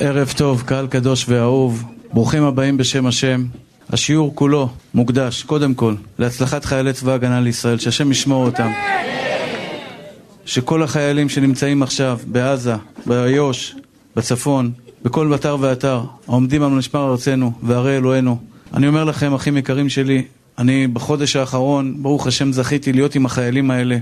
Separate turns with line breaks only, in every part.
ערב טוב, קהל קדוש ואהוב, ברוכים הבאים בשם השם. השיעור כולו מוקדש, קודם כל, להצלחת חיילי צבא ההגנה לישראל, שהשם ישמור אותם. שכל החיילים שנמצאים עכשיו בעזה, באיו"ש, בצפון, בכל אתר ואתר, העומדים על משמר ארצנו וערי אלוהינו. אני אומר לכם, אחים יקרים שלי, אני בחודש האחרון, ברוך השם, זכיתי להיות עם החיילים האלה,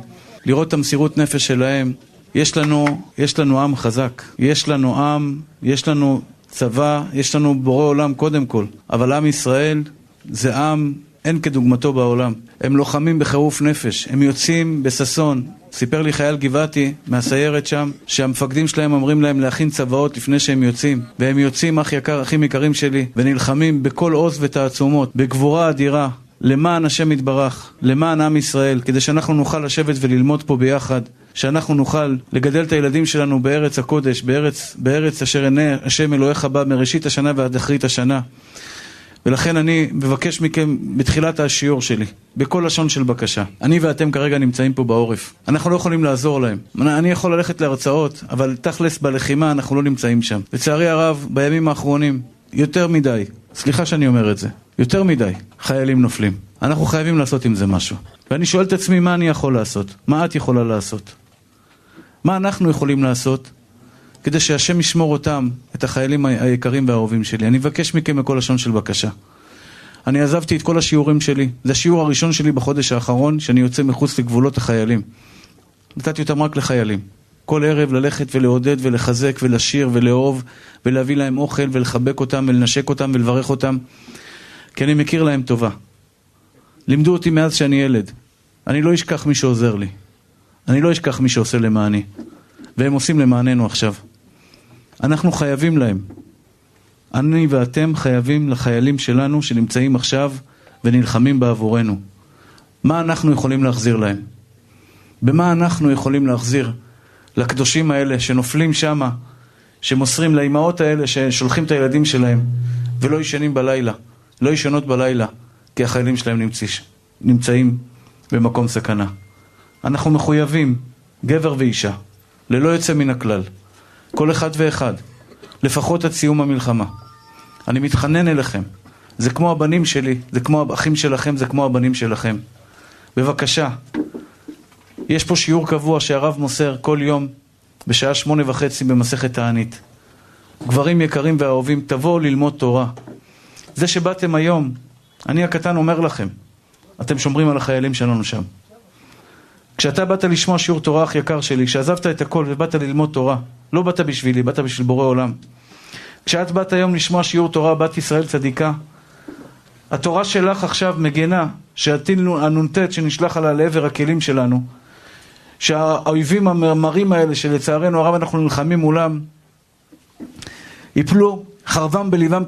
לראות את המסירות נפש שלהם, יש לנו, יש לנו עם חזק, יש לנו עם, יש לנו צבא, יש לנו בורא עולם קודם כל, אבל עם ישראל זה עם אין כדוגמתו בעולם. הם לוחמים בחירוף נפש, הם יוצאים בששון. סיפר לי חייל גבעתי מהסיירת שם, שהמפקדים שלהם אומרים להם להכין צוואות לפני שהם יוצאים. והם יוצאים, אח יקר, אחים יקרים שלי, ונלחמים בכל עוז ותעצומות, בגבורה אדירה, למען השם יתברך, למען עם ישראל, כדי שאנחנו נוכל לשבת וללמוד פה ביחד, שאנחנו נוכל לגדל את הילדים שלנו בארץ הקודש, בארץ, בארץ אשר עיני השם אלוהיך בא מראשית השנה ועד אחרית השנה. ולכן אני מבקש מכם בתחילת השיעור שלי, בכל לשון של בקשה. אני ואתם כרגע נמצאים פה בעורף. אנחנו לא יכולים לעזור להם. אני יכול ללכת להרצאות, אבל תכלס בלחימה אנחנו לא נמצאים שם. לצערי הרב, בימים האחרונים, יותר מדי, סליחה שאני אומר את זה, יותר מדי חיילים נופלים. אנחנו חייבים לעשות עם זה משהו. ואני שואל את עצמי מה אני יכול לעשות? מה את יכולה לעשות? מה אנחנו יכולים לעשות כדי שהשם ישמור אותם, את החיילים היקרים והאהובים שלי. אני מבקש מכם בכל לשון של בקשה. אני עזבתי את כל השיעורים שלי, זה השיעור הראשון שלי בחודש האחרון, שאני יוצא מחוץ לגבולות החיילים. נתתי אותם רק לחיילים. כל ערב ללכת ולעודד ולחזק ולשיר ולאהוב ולהביא להם אוכל ולחבק אותם ולנשק אותם ולברך אותם כי אני מכיר להם טובה. לימדו אותי מאז שאני ילד. אני לא אשכח מי שעוזר לי. אני לא אשכח מי שעושה למעני. והם עושים למעננו עכשיו. אנחנו חייבים להם. אני ואתם חייבים לחיילים שלנו שנמצאים עכשיו ונלחמים בעבורנו. מה אנחנו יכולים להחזיר להם? במה אנחנו יכולים להחזיר לקדושים האלה שנופלים שמה, שמוסרים לאימהות האלה ששולחים את הילדים שלהם ולא ישנים בלילה, לא ישנות בלילה, כי החיילים שלהם נמצא, נמצאים במקום סכנה. אנחנו מחויבים, גבר ואישה, ללא יוצא מן הכלל, כל אחד ואחד, לפחות עד סיום המלחמה. אני מתחנן אליכם, זה כמו הבנים שלי, זה כמו האחים שלכם, זה כמו הבנים שלכם. בבקשה, יש פה שיעור קבוע שהרב מוסר כל יום בשעה שמונה וחצי במסכת תענית. גברים יקרים ואהובים, תבואו ללמוד תורה. זה שבאתם היום, אני הקטן אומר לכם, אתם שומרים על החיילים שלנו שם. כשאתה באת לשמוע שיעור תורה אח יקר שלי, כשעזבת את הכל ובאת ללמוד תורה, לא באת בשבילי, באת בשביל בורא עולם. כשאת באת היום לשמוע שיעור תורה, בת ישראל צדיקה, התורה שלך עכשיו מגנה שהטיל הנ"ט שנשלח עליה לעבר הכלים שלנו, שהאויבים המרים האלה שלצערנו הרב אנחנו נלחמים מולם, יפלו, חרבם בליבם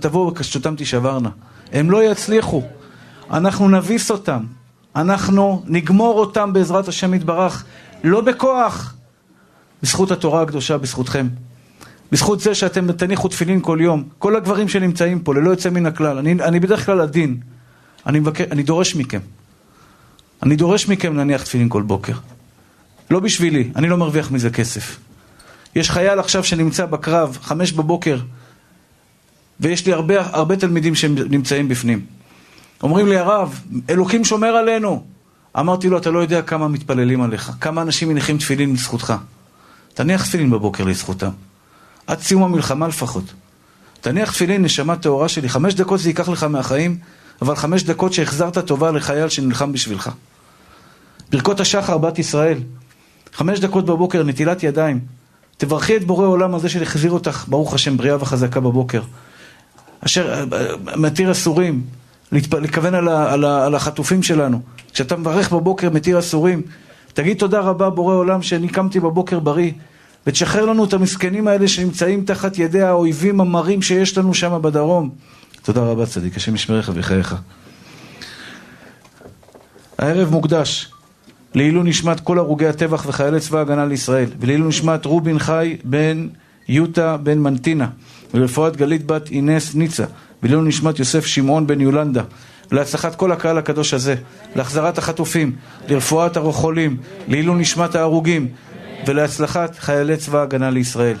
תבואו וקשתותם תשברנה. הם לא יצליחו, אנחנו נביס אותם, אנחנו נגמור אותם בעזרת השם יתברך, לא בכוח, בזכות התורה הקדושה, בזכותכם. בזכות זה שאתם תניחו תפילין כל יום. כל הגברים שנמצאים פה, ללא יוצא מן הכלל. אני, אני בדרך כלל עדין. אני, מבקר, אני דורש מכם. אני דורש מכם להניח תפילין כל בוקר. לא בשבילי, אני לא מרוויח מזה כסף. יש חייל עכשיו שנמצא בקרב, חמש בבוקר, ויש לי הרבה, הרבה תלמידים שנמצאים בפנים. אומרים לי, הרב, אלוקים שומר עלינו. אמרתי לו, אתה לא יודע כמה מתפללים עליך, כמה אנשים מניחים תפילין לזכותך. תניח תפילין בבוקר לזכותם. עד סיום המלחמה לפחות. תניח תפילין, נשמה טהורה שלי. חמש דקות זה ייקח לך מהחיים, אבל חמש דקות שהחזרת טובה לחייל שנלחם בשבילך. ברכות השחר, בת ישראל. חמש דקות בבוקר, נטילת ידיים. תברכי את בורא עולם הזה שהחזיר אותך, ברוך השם, בריאה וחזקה בבוקר. אשר מתיר אסורים, לכוון על, על, על החטופים שלנו. כשאתה מברך בבוקר מתיר אסורים, תגיד תודה רבה בורא עולם שאני קמתי בבוקר בריא, ותשחרר לנו את המסכנים האלה שנמצאים תחת ידי האויבים המרים שיש לנו שם בדרום. תודה רבה צדיק, השם ישמרך וחייך. הערב מוקדש לעילוי נשמת כל הרוגי הטבח וחיילי צבא ההגנה לישראל, ולעילוי נשמת רובין חי בן יוטה בן מנטינה, ולרפואת גלית בת אינס ניצה, ולעילוי נשמת יוסף שמעון בן יולנדה, להצלחת כל הקהל הקדוש הזה, להחזרת החטופים, לרפואת החולים, לעילוי נשמת ההרוגים, ולהצלחת חיילי צבא ההגנה לישראל.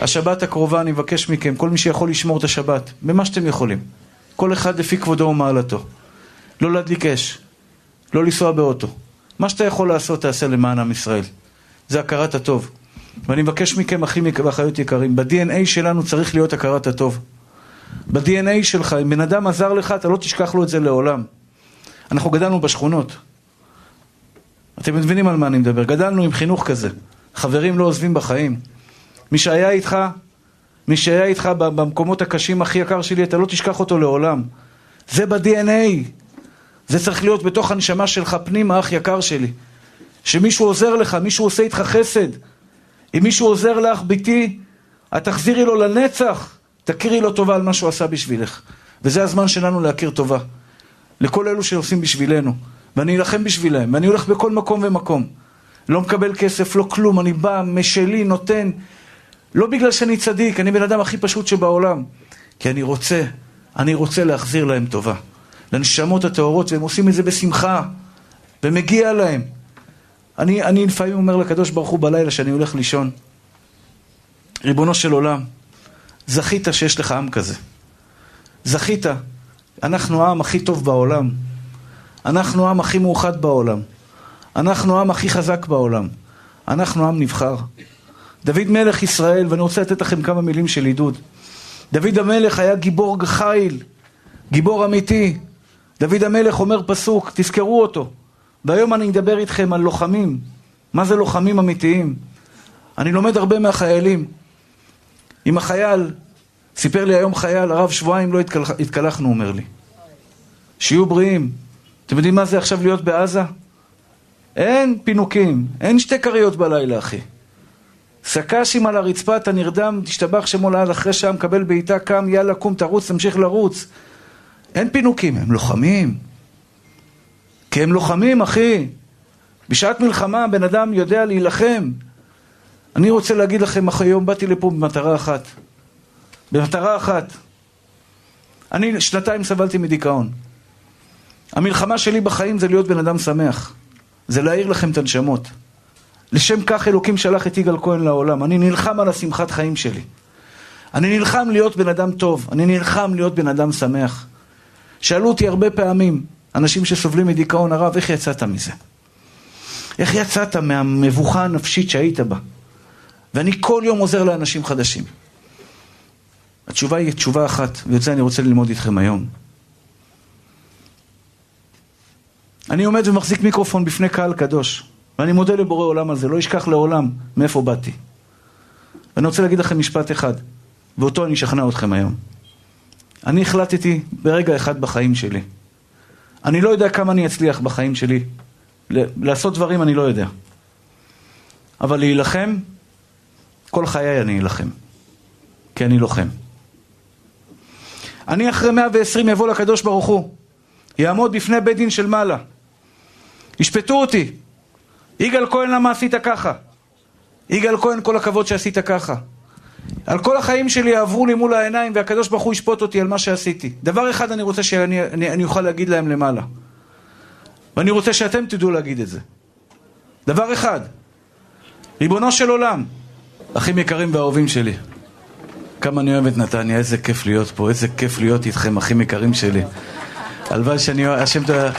השבת הקרובה אני מבקש מכם, כל מי שיכול לשמור את השבת, במה שאתם יכולים. כל אחד לפי כבודו ומעלתו. לא להדליק אש, לא לנסוע באוטו. מה שאתה יכול לעשות תעשה למען עם ישראל. זה הכרת הטוב. ואני מבקש מכם, אחים ואחיות יקרים, ב-DNA שלנו צריך להיות הכרת הטוב. ב-DNA שלך, אם בן אדם עזר לך, אתה לא תשכח לו את זה לעולם. אנחנו גדלנו בשכונות. אתם מבינים על מה אני מדבר. גדלנו עם חינוך כזה. חברים לא עוזבים בחיים. מי שהיה איתך, מי שהיה איתך במקומות הקשים הכי יקר שלי, אתה לא תשכח אותו לעולם. זה ב-DNA. זה צריך להיות בתוך הנשמה שלך פנימה, אח יקר שלי. שמישהו עוזר לך, מישהו עושה איתך חסד. אם מישהו עוזר לך, ביתי, את תחזירי לו לנצח, תכירי לו טובה על מה שהוא עשה בשבילך. וזה הזמן שלנו להכיר טובה. לכל אלו שעושים בשבילנו. ואני אלחם בשבילם, ואני הולך בכל מקום ומקום. לא מקבל כסף, לא כלום, אני בא, משלי, נותן. לא בגלל שאני צדיק, אני בן אדם הכי פשוט שבעולם. כי אני רוצה, אני רוצה להחזיר להם טובה. לנשמות הטהורות, והם עושים את זה בשמחה, ומגיע להם. אני, אני לפעמים אומר לקדוש ברוך הוא בלילה שאני הולך לישון, ריבונו של עולם, זכית שיש לך עם כזה. זכית. אנחנו העם הכי טוב בעולם. אנחנו העם הכי מאוחד בעולם. אנחנו העם הכי חזק בעולם. אנחנו עם נבחר. דוד מלך ישראל, ואני רוצה לתת לכם כמה מילים של עידוד. דוד המלך היה גיבור חיל, גיבור אמיתי. דוד המלך אומר פסוק, תזכרו אותו. והיום אני אדבר איתכם על לוחמים. מה זה לוחמים אמיתיים? אני לומד הרבה מהחיילים. אם החייל, סיפר לי היום חייל, הרב שבועיים לא התקלח, התקלחנו, אומר לי. שיהיו בריאים. אתם יודעים מה זה עכשיו להיות בעזה? אין פינוקים, אין שתי כריות בלילה, אחי. סק"שים על הרצפה, אתה נרדם, תשתבח שמו לעד, אחרי שעה מקבל בעיטה, קם, יאללה, קום, תרוץ, תמשיך לרוץ. אין פינוקים, הם לוחמים. כי הם לוחמים, אחי. בשעת מלחמה בן אדם יודע להילחם. אני רוצה להגיד לכם, היום באתי לפה במטרה אחת. במטרה אחת. אני שנתיים סבלתי מדיכאון. המלחמה שלי בחיים זה להיות בן אדם שמח. זה להאיר לכם את הנשמות. לשם כך אלוקים שלח את יגאל כהן לעולם. אני נלחם על השמחת חיים שלי. אני נלחם להיות בן אדם טוב. אני נלחם להיות בן אדם שמח. שאלו אותי הרבה פעמים, אנשים שסובלים מדיכאון הרב, איך יצאת מזה? איך יצאת מהמבוכה הנפשית שהיית בה? ואני כל יום עוזר לאנשים חדשים. התשובה היא תשובה אחת, ואת זה אני רוצה ללמוד איתכם היום. אני עומד ומחזיק מיקרופון בפני קהל קדוש, ואני מודה לבורא עולם על זה, לא אשכח לעולם מאיפה באתי. ואני רוצה להגיד לכם משפט אחד, ואותו אני אשכנע אתכם היום. אני החלטתי ברגע אחד בחיים שלי. אני לא יודע כמה אני אצליח בחיים שלי. לעשות דברים אני לא יודע. אבל להילחם, כל חיי אני אלחם. כי אני לוחם. אני אחרי 120 יבוא לקדוש ברוך הוא, יעמוד בפני בית דין של מעלה. ישפטו אותי. יגאל כהן, למה עשית ככה? יגאל כהן, כל הכבוד שעשית ככה. על כל החיים שלי יעברו לי מול העיניים והקדוש ברוך הוא ישפוט אותי על מה שעשיתי. דבר אחד אני רוצה שאני אני, אני אוכל להגיד להם למעלה. ואני רוצה שאתם תדעו להגיד את זה. דבר אחד, ריבונו של עולם, אחים יקרים ואהובים שלי, כמה אני אוהב את נתניה, איזה כיף להיות פה, איזה כיף להיות איתכם, אחים יקרים שלי. הלוואי שאני, השם תודה.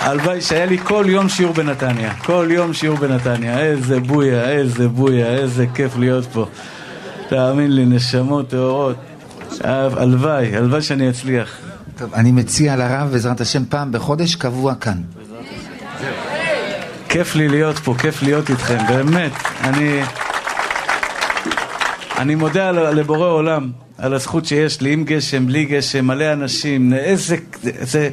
הלוואי שהיה לי כל יום שיעור בנתניה. כל יום שיעור בנתניה. איזה בויה, איזה בויה, איזה כיף להיות פה. תאמין לי, נשמות טהורות. הלוואי, הלוואי שאני אצליח.
טוב, אני מציע לרב, בעזרת השם, פעם בחודש קבוע כאן.
כיף לי להיות פה, כיף להיות איתכם, באמת. אני... אני מודה לבורא עולם על הזכות שיש לי, עם גשם, בלי גשם, מלא אנשים, איזה... זה...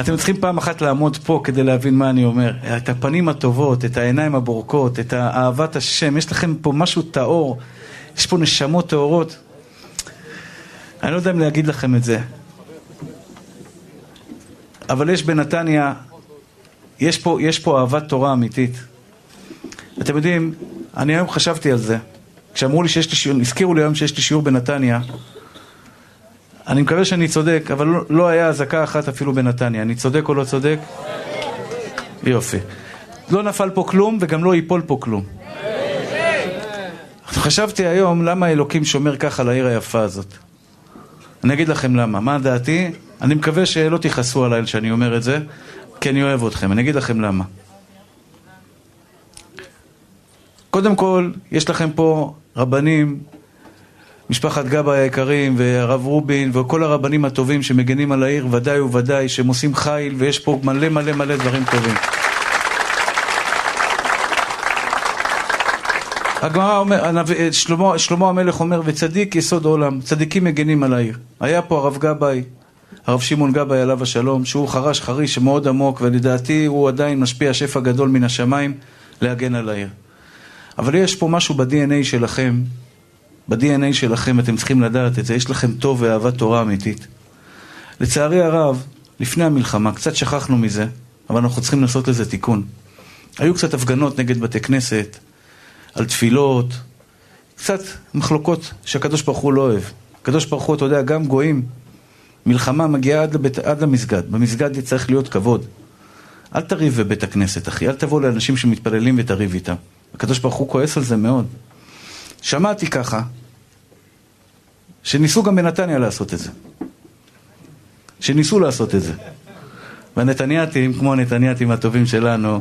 אתם צריכים פעם אחת לעמוד פה כדי להבין מה אני אומר. את הפנים הטובות, את העיניים הבורקות, את אהבת השם, יש לכם פה משהו טהור, יש פה נשמות טהורות. אני לא יודע אם להגיד לכם את זה, אבל יש בנתניה, יש פה, יש פה אהבת תורה אמיתית. אתם יודעים, אני היום חשבתי על זה, כשאמרו לי שיש לי שיעור, הזכירו לי היום שיש לי שיעור בנתניה, אני מקווה שאני צודק, אבל לא, לא היה אזעקה אחת אפילו בנתניה. אני צודק או לא צודק? יופי. לא נפל פה כלום וגם לא ייפול פה כלום. חשבתי היום למה אלוקים שומר ככה על העיר היפה הזאת. אני אגיד לכם למה. מה דעתי? אני מקווה שלא תכעסו עליי שאני אומר את זה, כי אני אוהב אתכם. אני אגיד לכם למה. קודם כל, יש לכם פה רבנים, משפחת גבאי היקרים, והרב רובין, וכל הרבנים הטובים שמגנים על העיר, ודאי וודאי, שהם עושים חיל, ויש פה מלא מלא מלא דברים טובים. הגמרא אומר, שלמה, שלמה המלך אומר, וצדיק יסוד עולם, צדיקים מגנים על העיר. היה פה הרב גבאי, הרב שמעון גבאי עליו השלום, שהוא חרש חריש מאוד עמוק, ולדעתי הוא עדיין משפיע שפע גדול מן השמיים להגן על העיר. אבל יש פה משהו ב-DNA שלכם, ב-DNA שלכם אתם צריכים לדעת את זה, יש לכם טוב ואהבת תורה אמיתית. לצערי הרב, לפני המלחמה, קצת שכחנו מזה, אבל אנחנו צריכים לעשות לזה תיקון. היו קצת הפגנות נגד בתי כנסת, על תפילות, קצת מחלוקות שהקדוש ברוך הוא לא אוהב. הקדוש ברוך הוא, אתה יודע, גם גויים, מלחמה מגיעה עד, לבית, עד למסגד. במסגד צריך להיות כבוד. אל תריב בבית הכנסת, אחי. אל תבוא לאנשים שמתפללים ותריב איתם. הקדוש ברוך הוא כועס על זה מאוד. שמעתי ככה, שניסו גם בנתניה לעשות את זה. שניסו לעשות את זה. והנתניאתים, כמו הנתניאתים הטובים שלנו,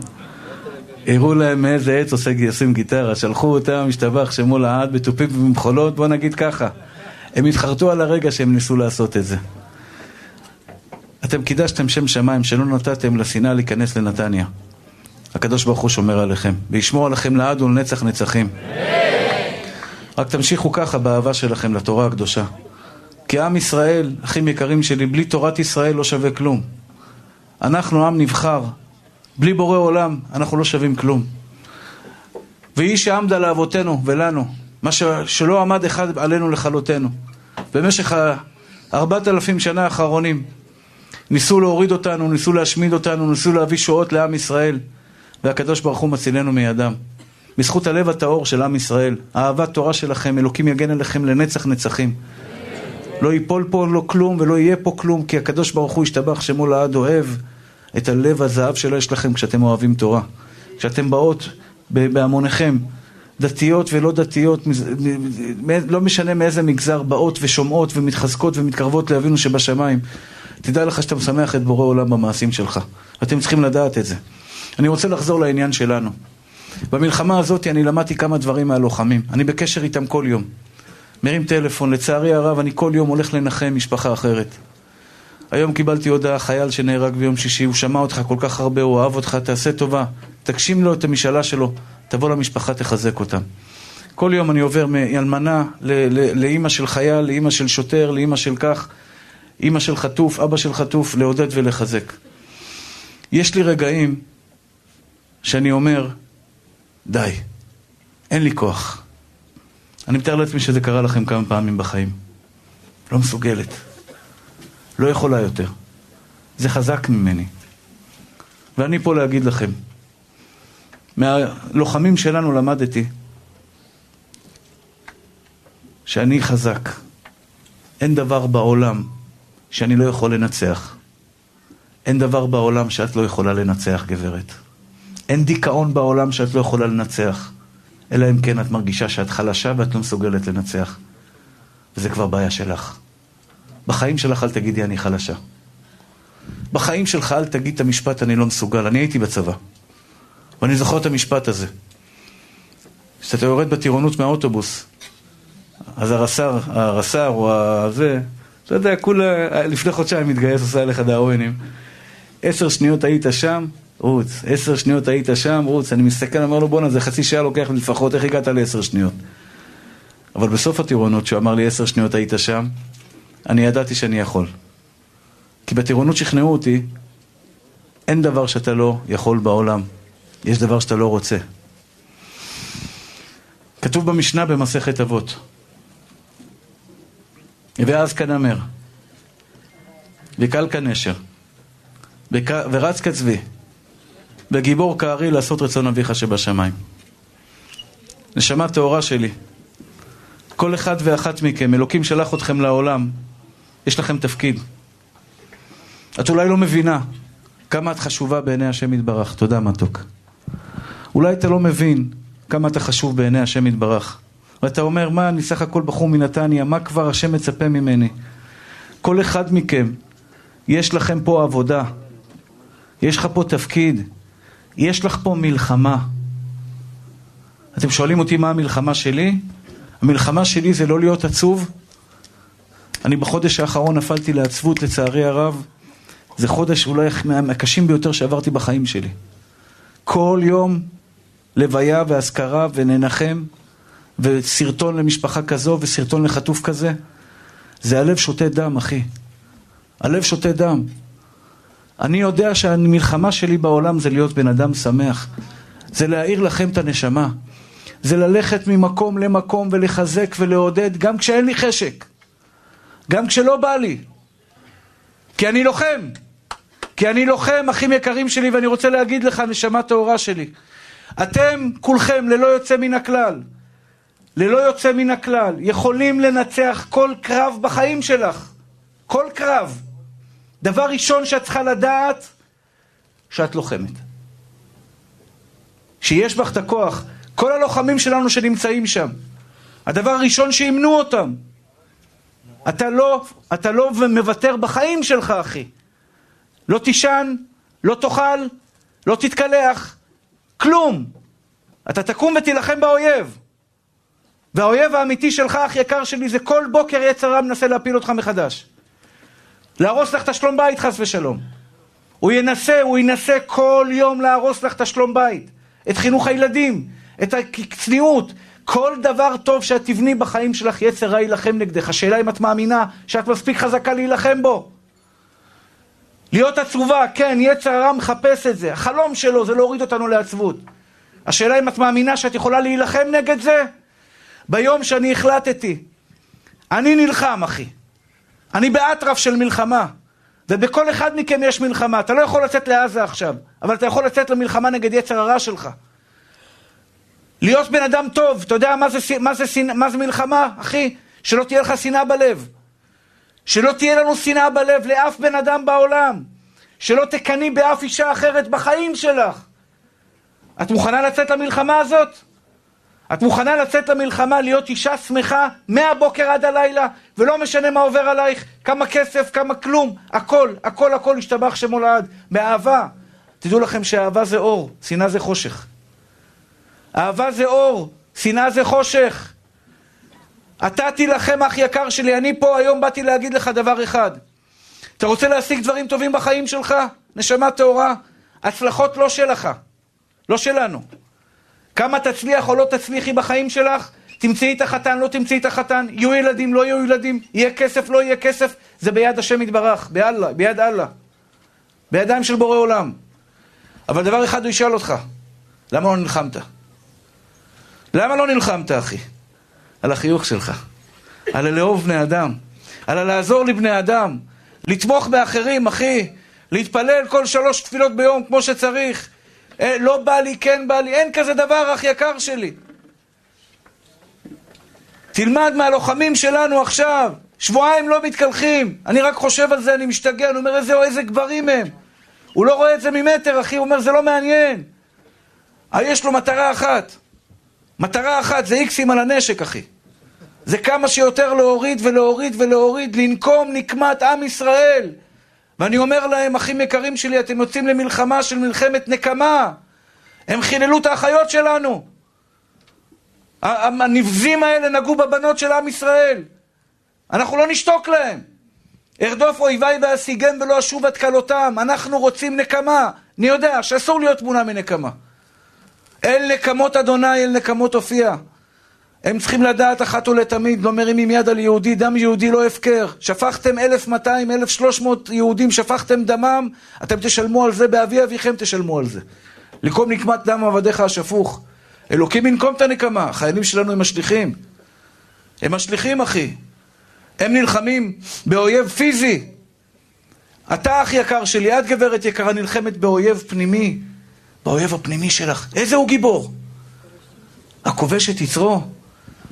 הראו להם מאיזה עץ עושה, עושים גיטרה, שלחו אותם, משתבח שמו לעד, בתופים ובמחולות, בוא נגיד ככה. הם התחרטו על הרגע שהם ניסו לעשות את זה. אתם קידשתם שם שמיים שלא נתתם לשנאה להיכנס לנתניה. הקדוש ברוך הוא שומר עליכם, וישמור עליכם לעד ולנצח נצחים. רק תמשיכו ככה באהבה שלכם לתורה הקדושה. כי עם ישראל, אחים יקרים שלי, בלי תורת ישראל לא שווה כלום. אנחנו עם נבחר, בלי בורא עולם אנחנו לא שווים כלום. והיא שעמדה לאבותינו ולנו, מה ש... שלא עמד אחד עלינו לכלותנו. במשך הארבעת אלפים שנה האחרונים ניסו להוריד אותנו, ניסו להשמיד אותנו, ניסו להביא שואות לעם ישראל, והקדוש ברוך הוא מצילנו מידם. בזכות הלב הטהור של עם ישראל, אהבת תורה שלכם, אלוקים יגן עליכם לנצח נצחים. לא ייפול פה לא כלום ולא יהיה פה כלום, כי הקדוש ברוך הוא ישתבח שמו לעד אוהב את הלב הזהב שלו יש לכם כשאתם אוהבים תורה. כשאתם באות בהמוניכם, דתיות ולא דתיות, לא משנה מאיזה מגזר, באות ושומעות ומתחזקות ומתקרבות לאבינו שבשמיים. תדע לך שאתה משמח את בורא עולם במעשים שלך. אתם צריכים לדעת את זה. אני רוצה לחזור לעניין שלנו. במלחמה הזאת אני למדתי כמה דברים מהלוחמים. אני בקשר איתם כל יום. מרים טלפון, לצערי הרב אני כל יום הולך לנחם משפחה אחרת. היום קיבלתי הודעה, חייל שנהרג ביום שישי, הוא שמע אותך כל כך הרבה, הוא אהב אותך, תעשה טובה, תגשים לו את המשאלה שלו, תבוא למשפחה, תחזק אותם. כל יום אני עובר מאלמנה לאימא של חייל, לאימא של שוטר, לאימא של כך, אימא של חטוף, אבא של חטוף, לעודד ולחזק. יש לי רגעים שאני אומר, די, אין לי כוח. אני מתאר לעצמי שזה קרה לכם כמה פעמים בחיים. לא מסוגלת. לא יכולה יותר. זה חזק ממני. ואני פה להגיד לכם, מהלוחמים שלנו למדתי שאני חזק. אין דבר בעולם שאני לא יכול לנצח. אין דבר בעולם שאת לא יכולה לנצח, גברת. אין דיכאון בעולם שאת לא יכולה לנצח. אלא אם כן את מרגישה שאת חלשה ואת לא מסוגלת לנצח. וזה כבר בעיה שלך. בחיים שלך אל תגידי אני חלשה. בחיים שלך אל תגיד את המשפט אני לא מסוגל. אני הייתי בצבא, ואני זוכר את המשפט הזה. כשאתה יורד בטירונות מהאוטובוס, אז הרס"ר, הרס"ר או הזה, אתה יודע, כולה לפני חודשיים מתגייס, עושה עליך דאווינים. עשר שניות היית שם, רוץ. עשר שניות היית שם, רוץ. אני מסתכל, אומר לו, בואנה, זה חצי שעה לוקח לפחות, איך הגעת לעשר שניות? אבל בסוף הטירונות, כשהוא אמר לי עשר שניות היית שם, אני ידעתי שאני יכול. כי בטירונות שכנעו אותי, אין דבר שאתה לא יכול בעולם. יש דבר שאתה לא רוצה. כתוב במשנה במסכת אבות, ואז כנמר, וקל כנשר, ורץ כצבי, וגיבור כארי לעשות רצון אביך שבשמיים. נשמה טהורה שלי, כל אחד ואחת מכם, אלוקים שלח אתכם לעולם יש לכם תפקיד. את אולי לא מבינה כמה את חשובה בעיני השם יתברך. תודה מתוק. אולי אתה לא מבין כמה אתה חשוב בעיני השם יתברך. ואתה אומר, מה, אני סך הכל בחור מנתניה, מה כבר השם מצפה ממני? כל אחד מכם, יש לכם פה עבודה, יש לך פה תפקיד, יש לך פה מלחמה. אתם שואלים אותי מה המלחמה שלי? המלחמה שלי זה לא להיות עצוב. אני בחודש האחרון נפלתי לעצבות לצערי הרב. זה חודש אולי מהקשים ביותר שעברתי בחיים שלי. כל יום לוויה ואזכרה וננחם וסרטון למשפחה כזו וסרטון לחטוף כזה. זה הלב שותה דם, אחי. הלב שותה דם. אני יודע שהמלחמה שלי בעולם זה להיות בן אדם שמח. זה להאיר לכם את הנשמה. זה ללכת ממקום למקום ולחזק ולעודד גם כשאין לי חשק. גם כשלא בא לי. כי אני לוחם. כי אני לוחם, אחים יקרים שלי, ואני רוצה להגיד לך, נשמה טהורה שלי. אתם כולכם, ללא יוצא מן הכלל, ללא יוצא מן הכלל, יכולים לנצח כל קרב בחיים שלך. כל קרב. דבר ראשון שאת צריכה לדעת, שאת לוחמת. שיש בך את הכוח. כל הלוחמים שלנו שנמצאים שם, הדבר הראשון שימנו אותם. אתה לא, אתה לא מוותר בחיים שלך, אחי. לא תישן, לא תאכל, לא תתקלח, כלום. אתה תקום ותילחם באויב. והאויב האמיתי שלך, אח יקר שלי, זה כל בוקר יצר רע מנסה להפיל אותך מחדש. להרוס לך את השלום בית, חס ושלום. הוא ינסה, הוא ינסה כל יום להרוס לך את השלום בית. את חינוך הילדים, את הצניעות. כל דבר טוב שאת תבני בחיים שלך, יצר רע יילחם נגדך. השאלה אם את מאמינה שאת מספיק חזקה להילחם בו. להיות עצובה, כן, יצר הרע מחפש את זה. החלום שלו זה להוריד אותנו לעצבות. השאלה אם את מאמינה שאת יכולה להילחם נגד זה? ביום שאני החלטתי, אני נלחם, אחי. אני באטרף של מלחמה. ובכל אחד מכם יש מלחמה. אתה לא יכול לצאת לעזה עכשיו, אבל אתה יכול לצאת למלחמה נגד יצר הרע שלך. להיות בן אדם טוב, אתה יודע מה זה, מה זה, מה זה מלחמה, אחי? שלא תהיה לך שנאה בלב. שלא תהיה לנו שנאה בלב לאף בן אדם בעולם. שלא תקני באף אישה אחרת בחיים שלך. את מוכנה לצאת למלחמה הזאת? את מוכנה לצאת למלחמה, להיות אישה שמחה מהבוקר עד הלילה, ולא משנה מה עובר עלייך, כמה כסף, כמה כלום, הכל, הכל, הכל השתבח שמו לעד, מאהבה. תדעו לכם שאהבה זה אור, שנאה זה חושך. אהבה זה אור, שנאה זה חושך. אתה תילחם, אח יקר שלי, אני פה היום באתי להגיד לך דבר אחד. אתה רוצה להשיג דברים טובים בחיים שלך? נשמה טהורה? הצלחות לא שלך, לא שלנו. כמה תצליח או לא תצליחי בחיים שלך, תמצאי את החתן, לא תמצאי את החתן, יהיו ילדים, לא יהיו ילדים, יהיה כסף, לא יהיה כסף, זה ביד השם יתברך, באללה, ביד אללה. בידיים של בורא עולם. אבל דבר אחד הוא ישאל אותך, למה לא נלחמת? למה לא נלחמת, אחי? על החיוך שלך, על הלאהוב בני אדם, על הלעזור לבני אדם, לתמוך באחרים, אחי, להתפלל כל שלוש תפילות ביום כמו שצריך, לא בא לי, כן בא לי, אין כזה דבר, אח יקר שלי. תלמד מהלוחמים שלנו עכשיו, שבועיים לא מתקלחים, אני רק חושב על זה, אני משתגע, אני אומר איזה, איזה גברים הם. הוא לא רואה את זה ממטר, אחי, הוא אומר זה לא מעניין. אה, יש לו מטרה אחת, מטרה אחת זה איקסים על הנשק, אחי. זה כמה שיותר להוריד ולהוריד ולהוריד, לנקום נקמת עם ישראל. ואני אומר להם, אחים יקרים שלי, אתם יוצאים למלחמה של מלחמת נקמה. הם חיללו את האחיות שלנו. הנבזים האלה נגעו בבנות של עם ישראל. אנחנו לא נשתוק להם. ארדוף אויביי ואשיגם ולא אשוב עד כלותם. אנחנו רוצים נקמה. אני יודע שאסור להיות תמונה מנקמה. אל נקמות אדוני, אל נקמות הופיע. הם צריכים לדעת אחת ולתמיד, לא מרימים יד על יהודי, דם יהודי לא הפקר. שפכתם 1,200, 1,300 יהודים, שפכתם דמם, אתם תשלמו על זה, באבי אביכם תשלמו על זה. לקום נקמת דם עבדיך השפוך. אלוקים ינקום את הנקמה, החיילים שלנו הם משליכים. הם משליכים, אחי. הם נלחמים באויב פיזי. אתה, אח יקר שלי, את גברת יקרה, נלחמת באויב פנימי. באויב הפנימי שלך. איזה הוא גיבור? הכובש את יצרו.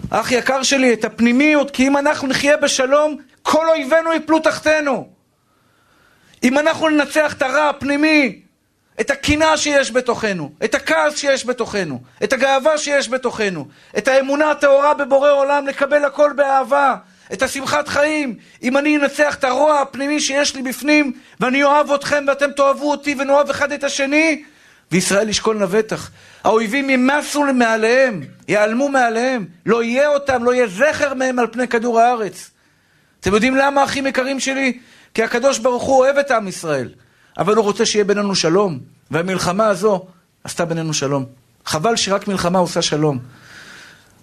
אח יקר שלי, את הפנימיות, כי אם אנחנו נחיה בשלום, כל אויבינו יפלו תחתנו. אם אנחנו ננצח את הרע הפנימי, את הקנאה שיש בתוכנו, את הכעס שיש בתוכנו, את הגאווה שיש בתוכנו, את האמונה הטהורה בבורא עולם לקבל הכל באהבה, את השמחת חיים, אם אני אנצח את הרוע הפנימי שיש לי בפנים, ואני אוהב אתכם ואתם תאהבו אותי ונאהב אחד את השני, וישראל ישכון לבטח. האויבים ימסו מעליהם, ייעלמו מעליהם, לא יהיה אותם, לא יהיה זכר מהם על פני כדור הארץ. אתם יודעים למה, אחים יקרים שלי? כי הקדוש ברוך הוא אוהב את עם ישראל, אבל הוא רוצה שיהיה בינינו שלום, והמלחמה הזו עשתה בינינו שלום. חבל שרק מלחמה עושה שלום.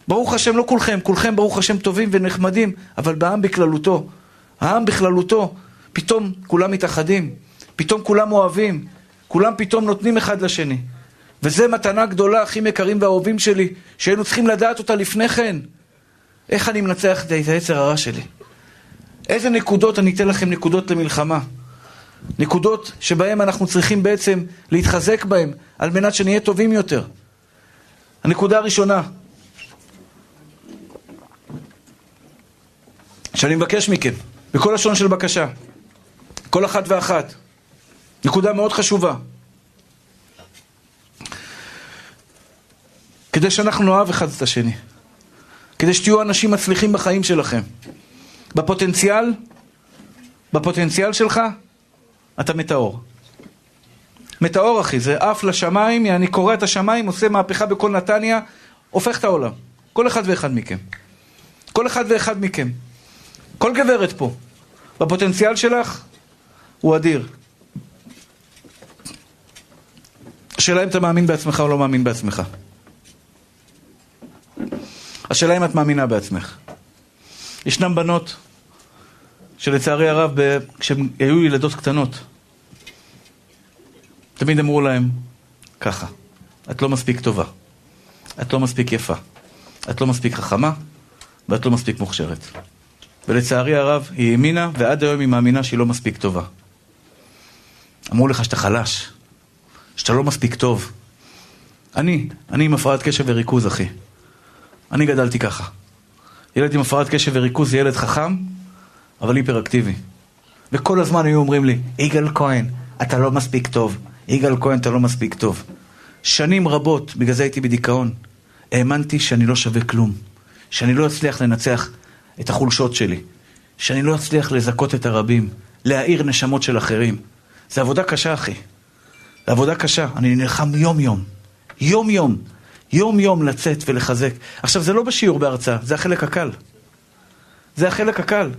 ברוך השם, לא כולכם, כולכם ברוך השם טובים ונחמדים, אבל בעם בכללותו, העם בכללותו, פתאום כולם מתאחדים, פתאום כולם אוהבים, כולם פתאום נותנים אחד לשני. וזו מתנה גדולה, אחים יקרים ואהובים שלי, שהיינו צריכים לדעת אותה לפני כן. איך אני מנצח את היצר הרע שלי? איזה נקודות, אני אתן לכם נקודות למלחמה. נקודות שבהן אנחנו צריכים בעצם להתחזק בהן, על מנת שנהיה טובים יותר. הנקודה הראשונה, שאני מבקש מכם, בכל לשון של בקשה, כל אחת ואחת, נקודה מאוד חשובה. כדי שאנחנו נאהב אחד את השני, כדי שתהיו אנשים מצליחים בחיים שלכם. בפוטנציאל, בפוטנציאל שלך, אתה מטאור. מטאור אחי, זה עף לשמיים, אני קורע את השמיים, עושה מהפכה בכל נתניה, הופך את העולם. כל אחד ואחד מכם. כל אחד ואחד מכם. כל גברת פה, בפוטנציאל שלך, הוא אדיר. השאלה אם אתה מאמין בעצמך או לא מאמין בעצמך. השאלה אם את מאמינה בעצמך. ישנן בנות שלצערי הרב, כשהן היו ילדות קטנות, תמיד אמרו להם ככה, את לא מספיק טובה, את לא מספיק יפה, את לא מספיק חכמה ואת לא מספיק מוכשרת. ולצערי הרב, היא האמינה, ועד היום היא מאמינה שהיא לא מספיק טובה. אמרו לך שאתה חלש, שאתה לא מספיק טוב. אני, אני עם הפרעת קשב וריכוז, אחי. אני גדלתי ככה. ילד עם הפרעת קשב וריכוז זה ילד חכם, אבל היפראקטיבי. וכל הזמן היו אומרים לי, יגאל כהן, אתה לא מספיק טוב. יגאל כהן, אתה לא מספיק טוב. שנים רבות, בגלל זה הייתי בדיכאון, האמנתי שאני לא שווה כלום. שאני לא אצליח לנצח את החולשות שלי. שאני לא אצליח לזכות את הרבים, להאיר נשמות של אחרים. זה עבודה קשה, אחי. זה עבודה קשה. אני נלחם יום-יום. יום-יום. יום-יום לצאת ולחזק. עכשיו, זה לא בשיעור בהרצאה, זה החלק הקל. זה החלק הקל.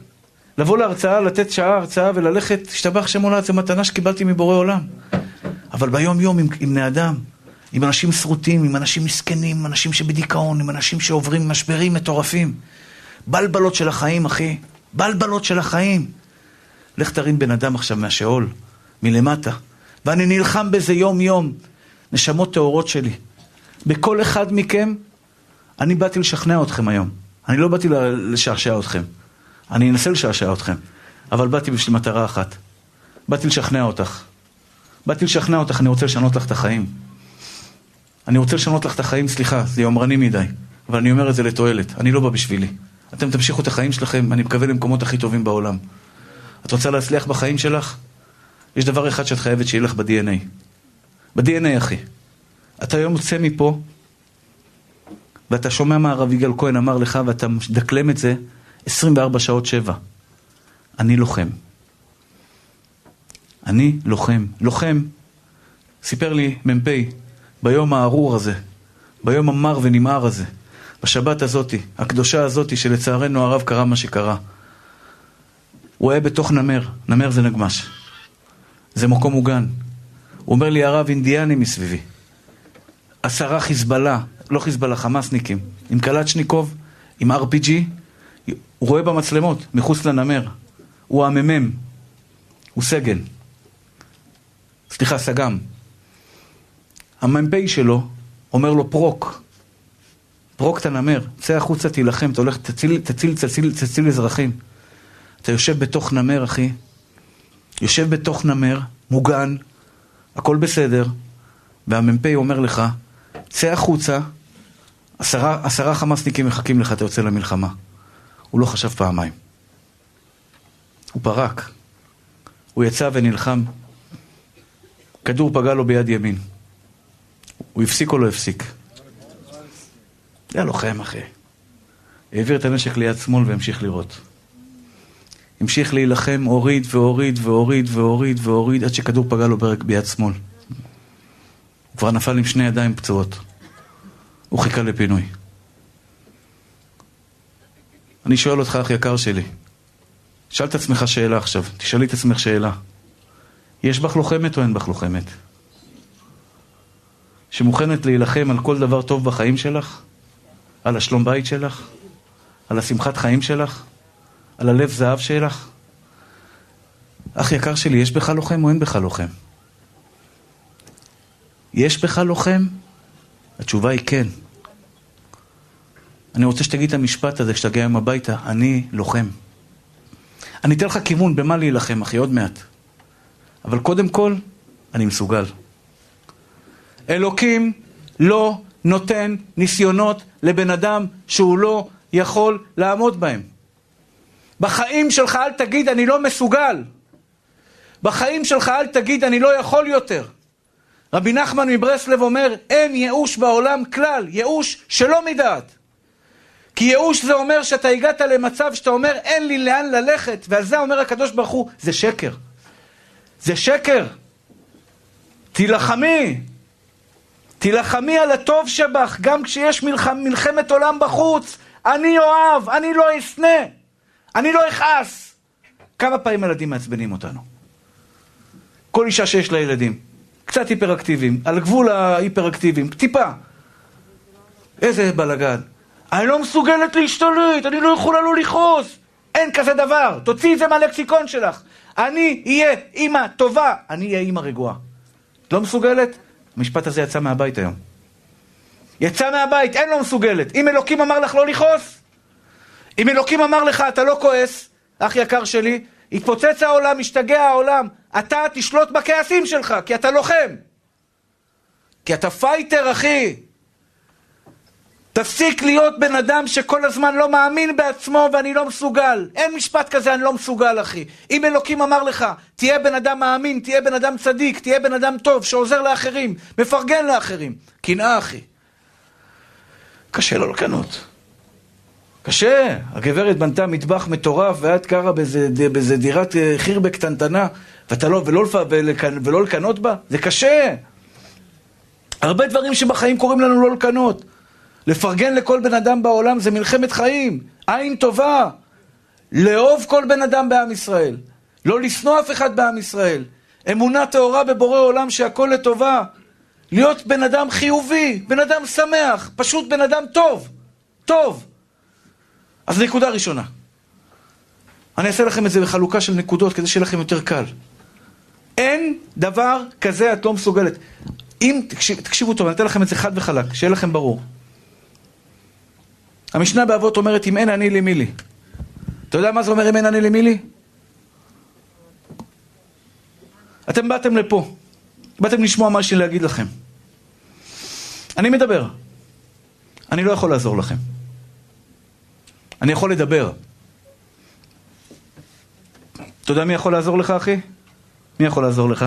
לבוא להרצאה, לתת שעה הרצאה וללכת, השתבח שם עולד, זו מתנה שקיבלתי מבורא עולם. אבל ביום-יום עם, עם בני אדם, עם אנשים שרוטים, עם אנשים מסכנים, עם אנשים שבדיכאון, עם אנשים שעוברים משברים מטורפים. בלבלות של החיים, אחי. בלבלות של החיים. לך תרים בן אדם עכשיו מהשאול, מלמטה. ואני נלחם בזה יום-יום. נשמות טהורות שלי. בכל אחד מכם, אני באתי לשכנע אתכם היום. אני לא באתי לשעשע אתכם. אני אנסה לשעשע אתכם. אבל באתי בשביל מטרה אחת. באתי לשכנע אותך. באתי לשכנע אותך, אני רוצה לשנות לך את החיים. אני רוצה לשנות לך את החיים, סליחה, זה יומרני מדי. אבל אני אומר את זה לתועלת. אני לא בא בשבילי. אתם תמשיכו את החיים שלכם, אני מקווה למקומות הכי טובים בעולם. את רוצה להצליח בחיים שלך? יש דבר אחד שאת חייבת שיהיה לך ב-DNA. ב-DNA, אחי. אתה היום יוצא מפה, ואתה שומע מה הרב יגאל כהן אמר לך, ואתה מדקלם את זה 24 שעות שבע. אני לוחם. אני לוחם. לוחם, סיפר לי מ"פ, ביום הארור הזה, ביום המר ונמהר הזה, בשבת הזאתי, הקדושה הזאתי, שלצערנו הרב קרה מה שקרה. הוא היה בתוך נמר, נמר זה נגמש. זה מקום מוגן. הוא אומר לי, הרב, אינדיאנים מסביבי. עשרה חיזבאללה, לא חיזבאללה, חמאסניקים, עם קלצ'ניקוב, עם RPG, הוא רואה במצלמות, מחוץ לנמר. הוא הממ"ם, הוא סגן. סליחה, סג"ם. המ"פ שלו אומר לו פרוק, פרוק את הנמר, צא החוצה, תילחם, אתה הולך, תציל, תציל, תציל, תציל אזרחים. אתה יושב בתוך נמר, אחי, יושב בתוך נמר, מוגן, הכל בסדר, והמ"פ אומר לך, צא החוצה, עשרה, עשרה חמאסניקים מחכים לך, אתה יוצא למלחמה. הוא לא חשב פעמיים. הוא פרק. הוא יצא ונלחם. כדור פגע לו ביד ימין. הוא הפסיק או לא הפסיק? היה לוחם, אחי. העביר את הנשק ליד שמאל והמשיך לירות. המשיך להילחם, הוריד והוריד והוריד והוריד והוריד עד שכדור פגע לו ביד שמאל. הוא כבר נפל עם שני ידיים פצועות. הוא חיכה לפינוי. אני שואל אותך, אח יקר שלי, שאל את עצמך שאלה עכשיו, תשאלי את עצמך שאלה. יש בך לוחמת או אין בך לוחמת? שמוכנת להילחם על כל דבר טוב בחיים שלך? על השלום בית שלך? על השמחת חיים שלך? על הלב זהב שלך? אח יקר שלי, יש בך לוחם או אין בך לוחם? יש בך לוחם? התשובה היא כן. אני רוצה שתגיד את המשפט הזה כשתגיע היום הביתה, אני לוחם. אני אתן לך כיוון במה להילחם, אחי, עוד מעט. אבל קודם כל, אני מסוגל. אלוקים לא נותן ניסיונות לבן אדם שהוא לא יכול לעמוד בהם. בחיים שלך אל תגיד אני לא מסוגל. בחיים שלך אל תגיד אני לא יכול יותר. רבי נחמן מברסלב אומר אין ייאוש בעולם כלל, ייאוש שלא מדעת. כי ייאוש זה אומר שאתה הגעת למצב שאתה אומר אין לי לאן ללכת ועל זה אומר הקדוש ברוך הוא זה שקר. זה שקר. תילחמי. תילחמי על הטוב שבך גם כשיש מלח... מלחמת עולם בחוץ. אני אוהב, אני לא אשנא, אני לא אכעס. כמה פעמים ילדים מעצבנים אותנו? כל אישה שיש לה ילדים, קצת היפראקטיביים, על גבול ההיפראקטיביים, טיפה. איזה בלאגן. אני לא מסוגלת להשתלט, אני לא יכולה לא לכעוס. אין כזה דבר, תוציאי את זה מהלקסיקון שלך. אני אהיה אימא טובה, אני אהיה אימא רגועה. לא מסוגלת? המשפט הזה יצא מהבית היום. יצא מהבית, אין לא מסוגלת. אם אלוקים אמר לך לא לכעוס, אם אלוקים אמר לך אתה לא כועס, אח יקר שלי, יתפוצץ העולם, ישתגע העולם, אתה תשלוט בכעסים שלך, כי אתה לוחם. כי אתה fighter, אחי. תפסיק להיות בן אדם שכל הזמן לא מאמין בעצמו ואני לא מסוגל. אין משפט כזה, אני לא מסוגל, אחי. אם אלוקים אמר לך, תהיה בן אדם מאמין, תהיה בן אדם צדיק, תהיה בן אדם טוב, שעוזר לאחרים, מפרגן לאחרים. קנאה, אחי. קשה לו לקנות. קשה. הגברת בנתה מטבח מטורף ואת גרה באיזה, דירת אה, חירבה קטנטנה ואתה לא, ולא, ולא לקנות בה? זה קשה. הרבה דברים שבחיים קוראים לנו לא לקנות. לפרגן לכל בן אדם בעולם זה מלחמת חיים, עין טובה. לאהוב כל בן אדם בעם ישראל. לא לשנוא אף אחד בעם ישראל. אמונה טהורה בבורא עולם שהכל לטובה. להיות בן אדם חיובי, בן אדם שמח, פשוט בן אדם טוב. טוב. אז נקודה ראשונה. אני אעשה לכם את זה בחלוקה של נקודות כדי שיהיה לכם יותר קל. אין דבר כזה את לא מסוגלת. אם, תקשיב, תקשיבו טוב, אני אתן לכם את זה חד וחלק, שיהיה לכם ברור. המשנה באבות אומרת, אם אין אני לי מי לי. אתה יודע מה זה אומר אם אין אני לי מי לי? אתם באתם לפה, באתם לשמוע מה יש לי להגיד לכם. אני מדבר, אני לא יכול לעזור לכם. אני יכול לדבר. אתה יודע מי יכול לעזור לך, אחי? מי יכול לעזור לך?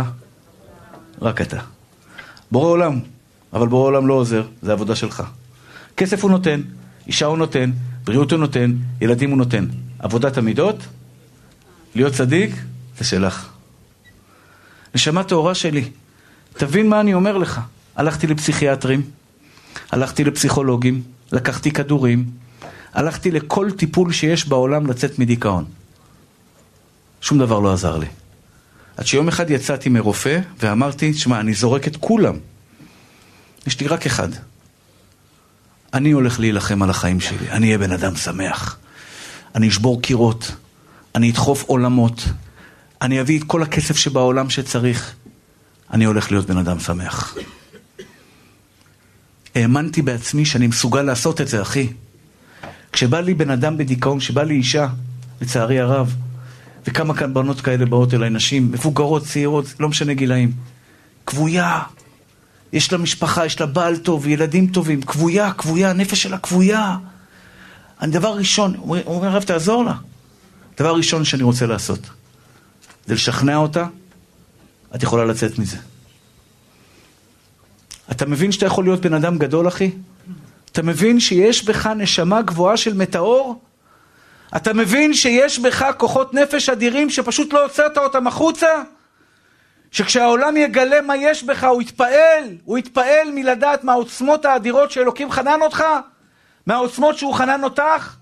רק אתה. בורא עולם, אבל בורא עולם לא עוזר, זה עבודה שלך. כסף הוא נותן, אישה הוא נותן, בריאות הוא נותן, ילדים הוא נותן. עבודת המידות, להיות צדיק, זה שלך. נשמה טהורה שלי, תבין מה אני אומר לך. הלכתי לפסיכיאטרים, הלכתי לפסיכולוגים, לקחתי כדורים, הלכתי לכל טיפול שיש בעולם לצאת מדיכאון. שום דבר לא עזר לי. עד שיום אחד יצאתי מרופא ואמרתי, שמע, אני זורק את כולם. יש לי רק אחד. אני הולך להילחם על החיים שלי, אני אהיה בן אדם שמח. אני אשבור קירות, אני אדחוף עולמות, אני אביא את כל הכסף שבעולם שצריך. אני הולך להיות בן אדם שמח. האמנתי בעצמי שאני מסוגל לעשות את זה, אחי. כשבא לי בן אדם בדיכאון, כשבא לי אישה, לצערי הרב, וכמה כאן בנות כאלה באות אליי, נשים, מבוגרות, צעירות, לא משנה גילאים, כבויה, יש לה משפחה, יש לה בעל טוב, ילדים טובים, כבויה, כבויה, הנפש שלה כבויה. אני דבר ראשון, הוא אומר, הרב, תעזור לה. דבר ראשון שאני רוצה לעשות, זה לשכנע אותה, את יכולה לצאת מזה. אתה מבין שאתה יכול להיות בן אדם גדול, אחי? אתה מבין שיש בך נשמה גבוהה של מטאור? אתה מבין שיש בך כוחות נפש אדירים שפשוט לא הוצאת אותם החוצה? שכשהעולם יגלה מה יש בך, הוא יתפעל, הוא יתפעל מלדעת מהעוצמות האדירות שאלוקים חנן אותך? מהעוצמות שהוא חנן אותך?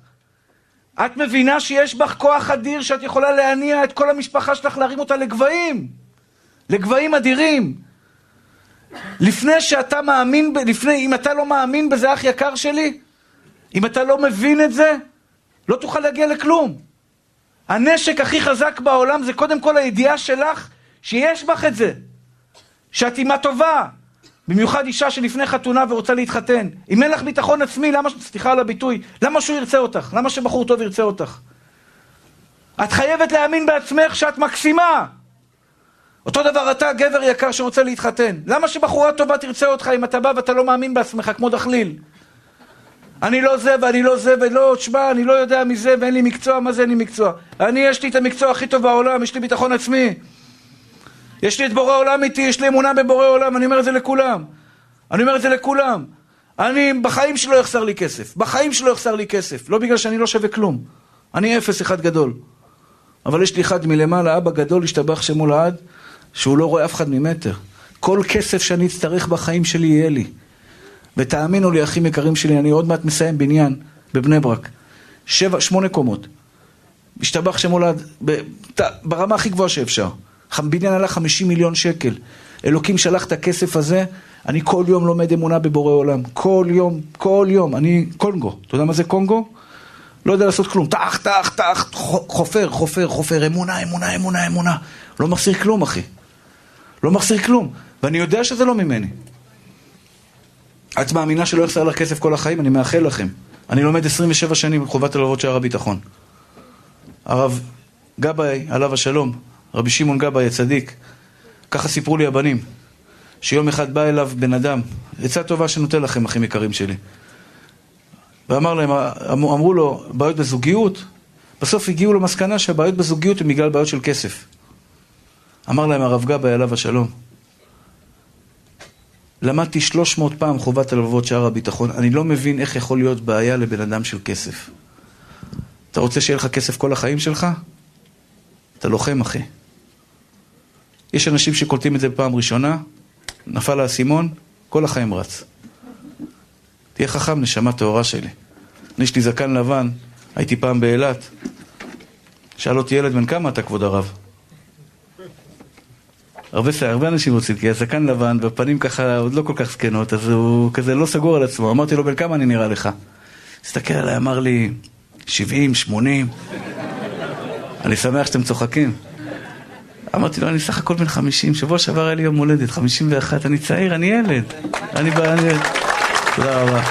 את מבינה שיש בך כוח אדיר שאת יכולה להניע את כל המשפחה שלך, להרים אותה לגבהים, לגבהים אדירים. לפני שאתה מאמין, לפני, אם אתה לא מאמין בזה, אח יקר שלי, אם אתה לא מבין את זה, לא תוכל להגיע לכלום. הנשק הכי חזק בעולם זה קודם כל הידיעה שלך שיש בך את זה. שאת אימה טובה. במיוחד אישה שלפני חתונה ורוצה להתחתן. אם אין לך ביטחון עצמי, למה, סליחה על הביטוי, למה שהוא ירצה אותך? למה שבחור טוב ירצה אותך? את חייבת להאמין בעצמך שאת מקסימה. אותו דבר אתה, גבר יקר שרוצה להתחתן. למה שבחורה טובה תרצה אותך אם אתה בא ואתה לא מאמין בעצמך, כמו דחליל? אני לא זה ואני לא זה ולא, תשמע, אני לא יודע מזה ואין לי מקצוע, מה זה אין לי מקצוע? אני, יש לי את המקצוע הכי טוב בעולם, יש לי ביטחון עצמי. יש לי את בורא עולם איתי, יש לי אמונה בבורא עולם, אני אומר את זה לכולם. אני אומר את זה לכולם. אני בחיים שלא יחסר לי כסף. בחיים שלא יחסר לי כסף. לא בגלל שאני לא שווה כלום. אני אפס אחד גדול. אבל יש לי אחד מלמעלה, אבא גדול, השתבח שמו לעד, שהוא לא רואה אף אחד ממטר. כל כסף שאני אצטרך בחיים שלי יהיה לי. ותאמינו לי, אחים יקרים שלי, אני עוד מעט מסיים בניין בבני ברק. שבע, שמונה קומות. השתבח שמו לעד, ברמה הכי גבוהה שאפשר. בניין עלה 50 מיליון שקל. אלוקים שלח את הכסף הזה, אני כל יום לומד אמונה בבורא עולם. כל יום, כל יום. אני קונגו. אתה יודע מה זה קונגו? לא יודע לעשות כלום. טח, טח, טח, חופר, חופר, חופר, אמונה, אמונה, אמונה, אמונה. לא מחסיר כלום, אחי. לא מחסיר כלום. ואני יודע שזה לא ממני. את מאמינה שלא יחסר לך כסף כל החיים? אני מאחל לכם. אני לומד 27 שנים בחובת הלוות שער הביטחון. הרב גבאי, עליו השלום, רבי שמעון גבאי הצדיק, ככה סיפרו לי הבנים, שיום אחד בא אליו בן אדם, עצה טובה שנותן לכם, אחים יקרים שלי. ואמר להם, אמרו לו, בעיות בזוגיות? בסוף הגיעו למסקנה שהבעיות בזוגיות הן בגלל בעיות של כסף. אמר להם הרב גבאי עליו השלום, למדתי 300 פעם חובת הלבבות שער הביטחון, אני לא מבין איך יכול להיות בעיה לבן אדם של כסף. אתה רוצה שיהיה לך כסף כל החיים שלך? אתה לוחם, אחי. יש אנשים שקולטים את זה בפעם ראשונה, נפל האסימון, כל החיים רץ. תהיה חכם, נשמה טהורה שלי. יש לי זקן לבן, הייתי פעם באילת, שאל אותי ילד, בן כמה אתה, כבוד הרב? הרבה, הרבה אנשים רוצים, כי הזקן לבן והפנים ככה עוד לא כל כך זקנות, אז הוא כזה לא סגור על עצמו. אמרתי לו, בן כמה אני נראה לך? הסתכל עליי, אמר לי, 70, 80. אני שמח שאתם צוחקים. אמרתי לו, אני סך הכל בן 50, שבוע שעבר היה לי יום הולדת, 51, אני צעיר, אני ילד. אני בא, אני... תודה רבה.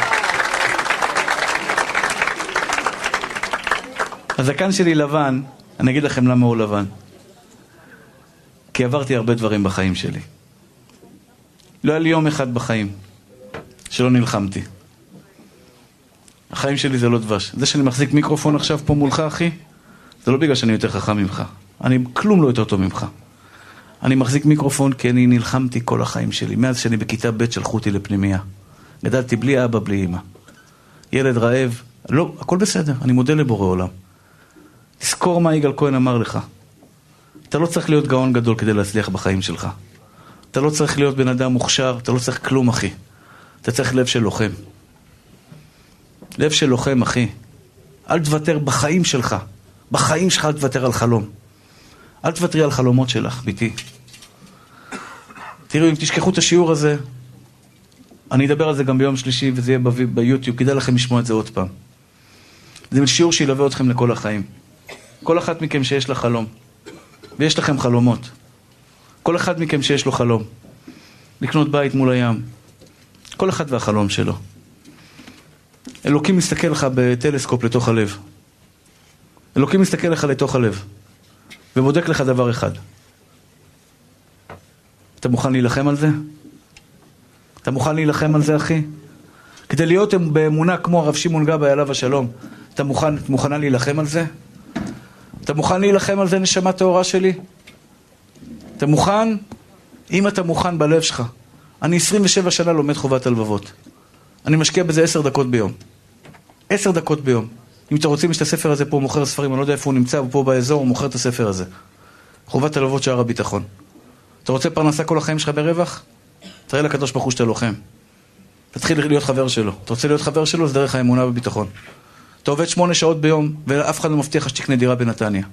הזקן שלי לבן, אני אגיד לכם למה הוא לבן. כי עברתי הרבה דברים בחיים שלי. לא היה לי יום אחד בחיים שלא נלחמתי. החיים שלי זה לא דבש. זה שאני מחזיק מיקרופון עכשיו פה מולך, אחי, זה לא בגלל שאני יותר חכם ממך. אני כלום לא יותר טוב ממך. אני מחזיק מיקרופון כי אני נלחמתי כל החיים שלי. מאז שאני בכיתה ב' שלחו אותי לפנימייה. גדלתי בלי אבא, בלי אמא. ילד רעב, לא, הכל בסדר, אני מודה לבורא עולם. תזכור מה יגאל כהן אמר לך. אתה לא צריך להיות גאון גדול כדי להצליח בחיים שלך. אתה לא צריך להיות בן אדם מוכשר, אתה לא צריך כלום, אחי. אתה צריך לב של לוחם. לב של לוחם, אחי. אל תוותר בחיים שלך. בחיים שלך אל תוותר על חלום. אל תוותרי על חלומות שלך, ביתי. תראו, אם תשכחו את השיעור הזה, אני אדבר על זה גם ביום שלישי וזה יהיה ביוטיוב, כדאי לכם לשמוע את זה עוד פעם. זה שיעור שילווה אתכם לכל החיים. כל אחת מכם שיש לה חלום, ויש לכם חלומות. כל אחד מכם שיש לו חלום, לקנות בית מול הים. כל אחד והחלום שלו. אלוקים מסתכל לך בטלסקופ לתוך הלב. אלוקים מסתכל לך לתוך הלב, ובודק לך דבר אחד. אתה מוכן להילחם על זה? אתה מוכן להילחם על זה, אחי? כדי להיות באמונה כמו הרב שמעון גבאי עליו השלום, אתה מוכן, מוכנה להילחם על זה? אתה מוכן להילחם על זה, נשמה טהורה שלי? אתה מוכן? אם אתה מוכן בלב שלך, אני 27 שנה לומד חובת הלבבות. אני משקיע בזה עשר דקות ביום. עשר דקות ביום. אם אתם רוצים, יש את הספר הזה פה, הוא מוכר ספרים, אני לא יודע איפה הוא נמצא, הוא פה באזור, הוא מוכר את הספר הזה. חובת הלבבות שער הביטחון. אתה רוצה פרנסה כל החיים שלך ברווח? תראה לקדוש ברוך הוא שאתה לוחם. תתחיל להיות חבר שלו. אתה רוצה להיות חבר שלו? זה דרך האמונה בביטחון. אתה עובד שמונה שעות ביום, ואף אחד לא מבטיח לך שתקנה דירה בנתניה.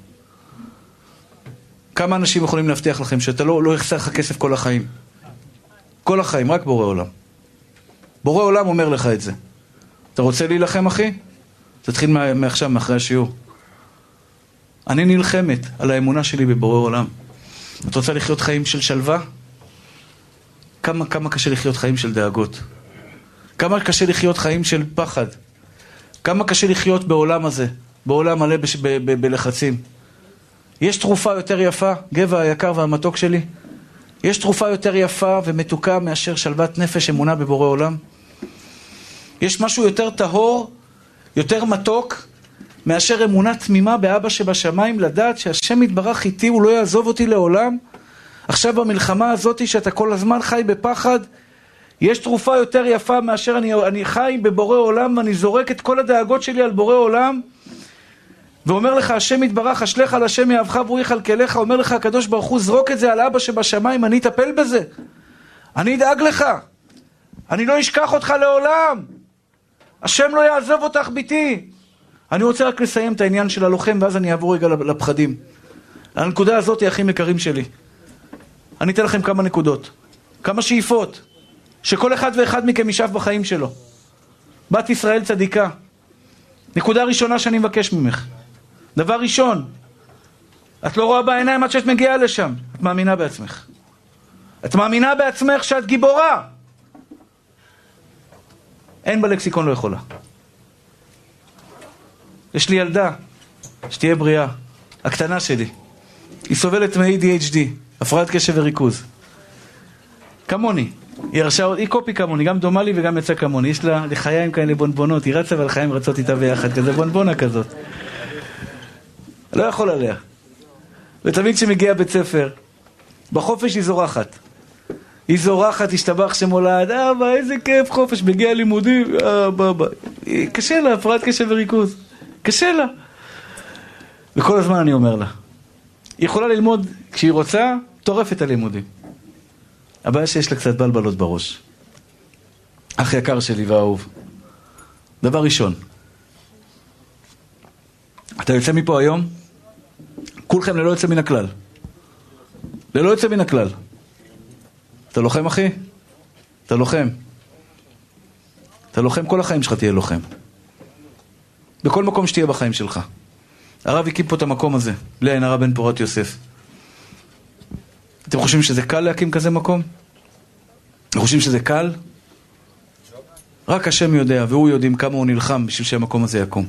כמה אנשים יכולים להבטיח לכם שאתה לא, לא יחסר לך כסף כל החיים? כל החיים, רק בורא עולם. בורא עולם אומר לך את זה. אתה רוצה להילחם, אחי? תתחיל מעכשיו, מאחרי השיעור. אני נלחמת על האמונה שלי בבורא עולם. את רוצה לחיות חיים של שלווה? כמה, כמה קשה לחיות חיים של דאגות? כמה קשה לחיות חיים של פחד? כמה קשה לחיות בעולם הזה, בעולם מלא בש... ב... ב... בלחצים? יש תרופה יותר יפה, גבע היקר והמתוק שלי? יש תרופה יותר יפה ומתוקה מאשר שלוות נפש אמונה בבורא עולם? יש משהו יותר טהור, יותר מתוק, מאשר אמונה תמימה באבא שבשמיים, לדעת שהשם יתברך איתי, הוא לא יעזוב אותי לעולם? עכשיו במלחמה הזאת שאתה כל הזמן חי בפחד, יש תרופה יותר יפה מאשר אני, אני חי בבורא עולם ואני זורק את כל הדאגות שלי על בורא עולם ואומר לך השם יתברך, אשליך על השם יאהבך והוא יכלכלך, אומר לך הקדוש ברוך הוא, זרוק את זה על אבא שבשמיים, אני אטפל בזה. אני אדאג לך. אני לא אשכח אותך לעולם. השם לא יעזוב אותך ביתי. אני רוצה רק לסיים את העניין של הלוחם ואז אני אעבור רגע לפחדים. הנקודה הזאת היא הכי יקרים שלי. אני אתן לכם כמה נקודות, כמה שאיפות, שכל אחד ואחד מכם ישאף בחיים שלו. בת ישראל צדיקה. נקודה ראשונה שאני מבקש ממך. דבר ראשון, את לא רואה בעיניים עד שאת מגיעה לשם. את מאמינה בעצמך. את מאמינה בעצמך שאת גיבורה. אין בלקסיקון לא יכולה. יש לי ילדה, שתהיה בריאה, הקטנה שלי. היא סובלת מ-ADHD, הפרעת קשב וריכוז. כמוני. היא הרשה, היא קופי כמוני, גם דומה לי וגם יצא כמוני. יש לה לחיים כאלה בונבונות, היא רצה ולחיים רצות איתה ביחד, כזה בונבונה כזאת. לא יכול עליה. ותמיד כשמגיע בית ספר, בחופש היא זורחת. היא זורחת, השתבח שמולד, אבא, איזה כיף חופש, מגיע לימודים, אבא, אבא. קשה לה, הפרעת קשב וריכוז. קשה לה. וכל הזמן אני אומר לה, היא יכולה ללמוד כשהיא רוצה, טורפת הלימודים. הבעיה שיש לה קצת בלבלות בראש. אח יקר שלי ואהוב. דבר ראשון, אתה יוצא מפה היום, כולכם ללא יוצא מן הכלל. ללא יוצא מן הכלל. אתה לוחם אחי? אתה לוחם. אתה לוחם, כל החיים שלך תהיה לוחם. בכל מקום שתהיה בחיים שלך. הרב הקים פה את המקום הזה, בלי עין הרע בן פורת יוסף. אתם חושבים שזה קל להקים כזה מקום? אתם חושבים שזה קל? רק השם יודע, והוא יודעים כמה הוא נלחם בשביל שהמקום הזה יקום.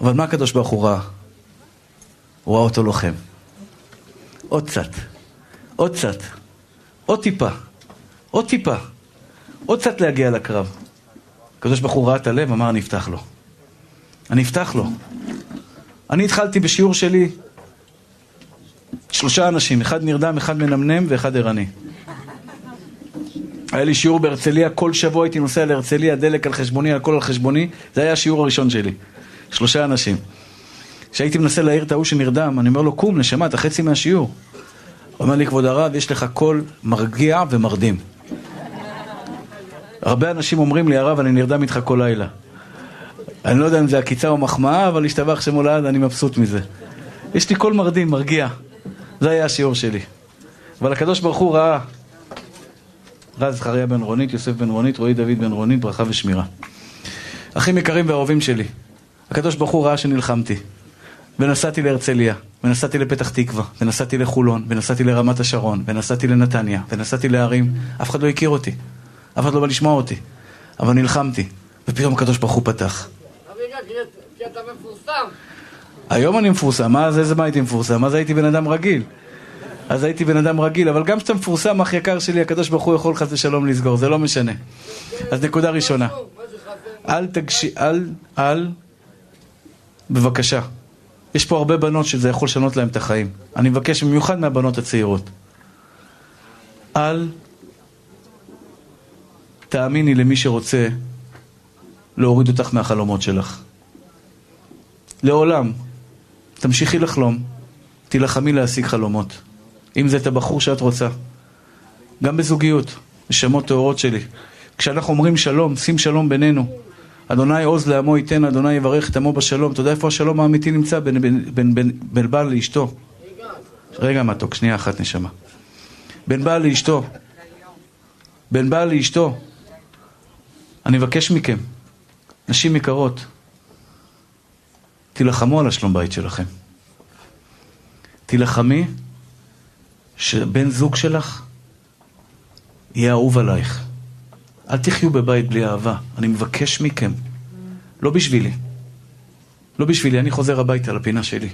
אבל מה הקדוש ברוך הוא ראה? הוא ראה אותו לוחם. עוד קצת, עוד קצת, עוד טיפה, עוד טיפה, עוד קצת להגיע לקרב. הקדוש ברוך הוא ראה את הלב, אמר אני אפתח לו. אני אפתח לו. אני התחלתי בשיעור שלי שלושה אנשים, אחד נרדם, אחד מנמנם ואחד ערני. היה לי שיעור בהרצליה, כל שבוע הייתי נוסע להרצליה, דלק על חשבוני, הכל על חשבוני, זה היה השיעור הראשון שלי. שלושה אנשים. כשהייתי מנסה להעיר את ההוא שנרדם, אני אומר לו, קום, נשמה, אתה חצי מהשיעור. הוא אומר לי, כבוד הרב, יש לך קול מרגיע ומרדים. הרבה אנשים אומרים לי, הרב, אני נרדם איתך כל לילה. אני לא יודע אם זה עקיצה או מחמאה, אבל השתבח שמולד, אני מבסוט מזה. יש לי קול מרדים, מרגיע. זה היה השיעור שלי. אבל הקדוש ברוך הוא ראה רז זכריה בן רונית, יוסף בן רונית, רועי דוד בן רונית, ברכה ושמירה. אחים יקרים ואהובים שלי, הקדוש ברוך הוא ראה שנלחמתי. ונסעתי להרצליה, ונסעתי לפתח תקווה, ונסעתי לחולון, ונסעתי לרמת השרון, ונסעתי לנתניה, ונסעתי לערים, אף אחד לא הכיר אותי, אף אחד לא בא לשמוע אותי, אבל נלחמתי, ופתאום הקדוש ברוך הוא פתח. היום אני מפורסם, מה זה, מה הייתי מפורסם? אז הייתי בן אדם רגיל. אז הייתי בן אדם רגיל, אבל גם כשאתה מפורסם, אח יקר שלי, הקדוש ברוך הוא יכול חס ושלום לסגור, זה לא משנה. אז נקודה ראשונה, אל תגשי, אל, אל, בבקשה. יש פה הרבה בנות שזה יכול לשנות להן את החיים. אני מבקש במיוחד מהבנות הצעירות. אל תאמיני למי שרוצה להוריד אותך מהחלומות שלך. לעולם. תמשיכי לחלום, תילחמי להשיג חלומות. אם זה את הבחור שאת רוצה. גם בזוגיות, נשמות טהורות שלי. כשאנחנו אומרים שלום, שים שלום בינינו. אדוני עוז לעמו ייתן, אדוני יברך את עמו בשלום. אתה יודע איפה השלום האמיתי נמצא? בין, בין, בין, בין, בין בעל לאשתו. רגע מתוק, שנייה אחת נשמה. בין בעל לאשתו. בין בעל לאשתו. אני מבקש מכם, נשים יקרות, תילחמו על השלום בית שלכם. תילחמי שבן זוג שלך יהיה אהוב עלייך. אל תחיו בבית בלי אהבה. אני מבקש מכם. לא בשבילי. לא בשבילי, אני חוזר הביתה לפינה שלי.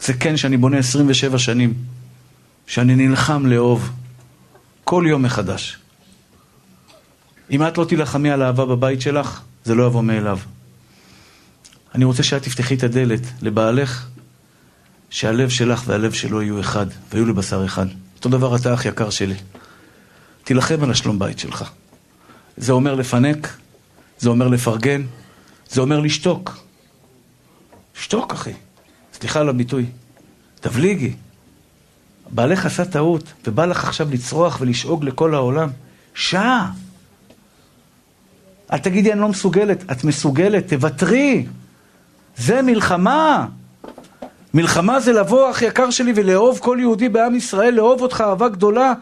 זה כן שאני בונה 27 שנים, שאני נלחם לאהוב כל יום מחדש. אם את לא תילחמי על אהבה בבית שלך, זה לא יבוא מאליו. אני רוצה שאת תפתחי את הדלת לבעלך, שהלב שלך והלב שלו יהיו אחד, ויהיו לבשר אחד. אותו דבר אתה, אח יקר שלי. תילחם על השלום בית שלך. זה אומר לפנק, זה אומר לפרגן, זה אומר לשתוק. שתוק, אחי. סליחה על הביטוי. תבליגי. בעלך עשה טעות, ובא לך עכשיו לצרוח ולשאוג לכל העולם. שעה. אל תגידי אני לא מסוגלת, את מסוגלת, תוותרי. זה מלחמה. מלחמה זה לבוא, אח יקר שלי, ולאהוב כל יהודי בעם ישראל, לאהוב אותך אהבה גדולה.